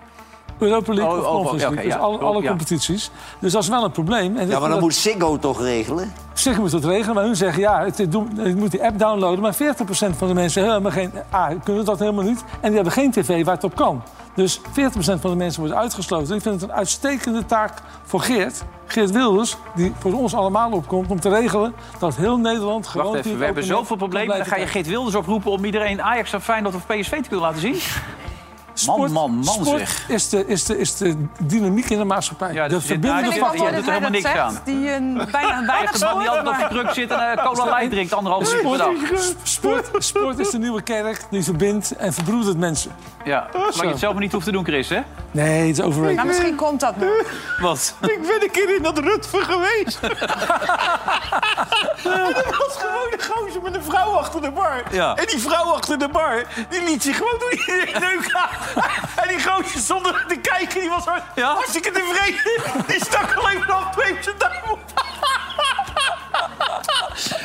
Europa League Oh, of oh, Conference League. Dus alle, alle Ja. competities. Dus dat is wel een probleem. En Ja, maar dan dat- moet Ziggo toch regelen? Ziggo moet het regelen, maar hun zeggen ja, het, je moet die app downloaden. Maar 40% van de mensen helemaal geen, ah, kunnen dat helemaal niet. En die hebben geen tv waar het op kan. Dus 40% van de mensen wordt uitgesloten. Ik vind het een uitstekende taak voor Geert. Geert Wilders, die voor ons allemaal opkomt om te regelen dat heel Nederland gewoon... Wacht even, we hebben zoveel problemen. Dan ga je Geert Wilders oproepen om iedereen Ajax of Feyenoord of PSV te kunnen laten zien? Man, man, man Sport zeg. is de, is, de, is de dynamiek in de maatschappij. Ja, de dus nou, factor. jij doet er helemaal niks aan. Die een bijna, bijna Echt een man die altijd op de maar- kruk zit en eh, cola light drinkt anderhalf uur per dag. Sport, sport is de nieuwe kerk die verbindt en verbroedert mensen. Ja, maar je het zelf maar niet hoeft te doen, Chris, hè? Nee, het is overrated. Nou, misschien komt dat nog. Wat? Ik ben een keer in dat Rutver geweest. en er was gewoon een gozer met een vrouw achter de bar. Ja. En die vrouw achter de bar, die liet zich gewoon door iedereen neuken. En die gozer zonder te kijken, die was hard- hartstikke tevreden. Die stak alleen maar nog twee op zijn duim op.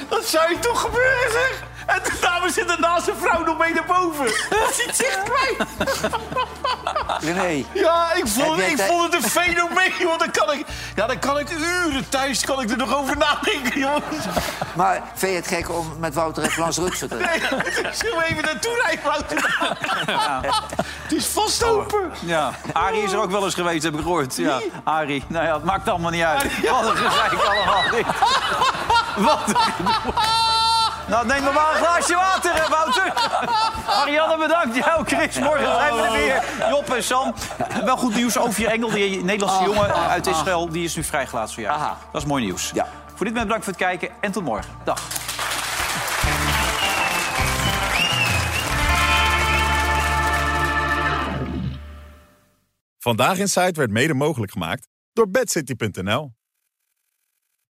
Dat zou je toch gebeuren, zeg? En de dame zit ernaast zijn vrouw nog mee naar boven. Dat ziet zich kwijt. René. Ja, ik vond, ik vond het een fenomeen, want dan kan ik, ja, dan kan ik uren thuis kan ik er nog over nadenken, jongens. Maar vind je het gek om met Wouter en Frans Rutsen te Nee, ik zal even naartoe rijden, Wouter. Het is vast open. Ja, Arie is er ook wel eens geweest, heb ik gehoord. Ja, Arie. Nou ja, het maakt allemaal niet uit. Wat een gezeik allemaal. Wat een gedoe. Nou, neem maar maar een glaasje water, hè, Wouter. Marianne, bedankt. Jou, Chris. Morgen zijn we er weer. Job en Sam. Wel goed nieuws. Over je Engel, die Nederlandse Ah, jongen ah, uit ah. Israël... die is nu vrijgelaten voor jou. Dat is mooi nieuws. Ja. Voor dit moment bedankt voor het kijken en tot morgen. Dag. Vandaag in Site werd mede mogelijk gemaakt door bedcity.nl.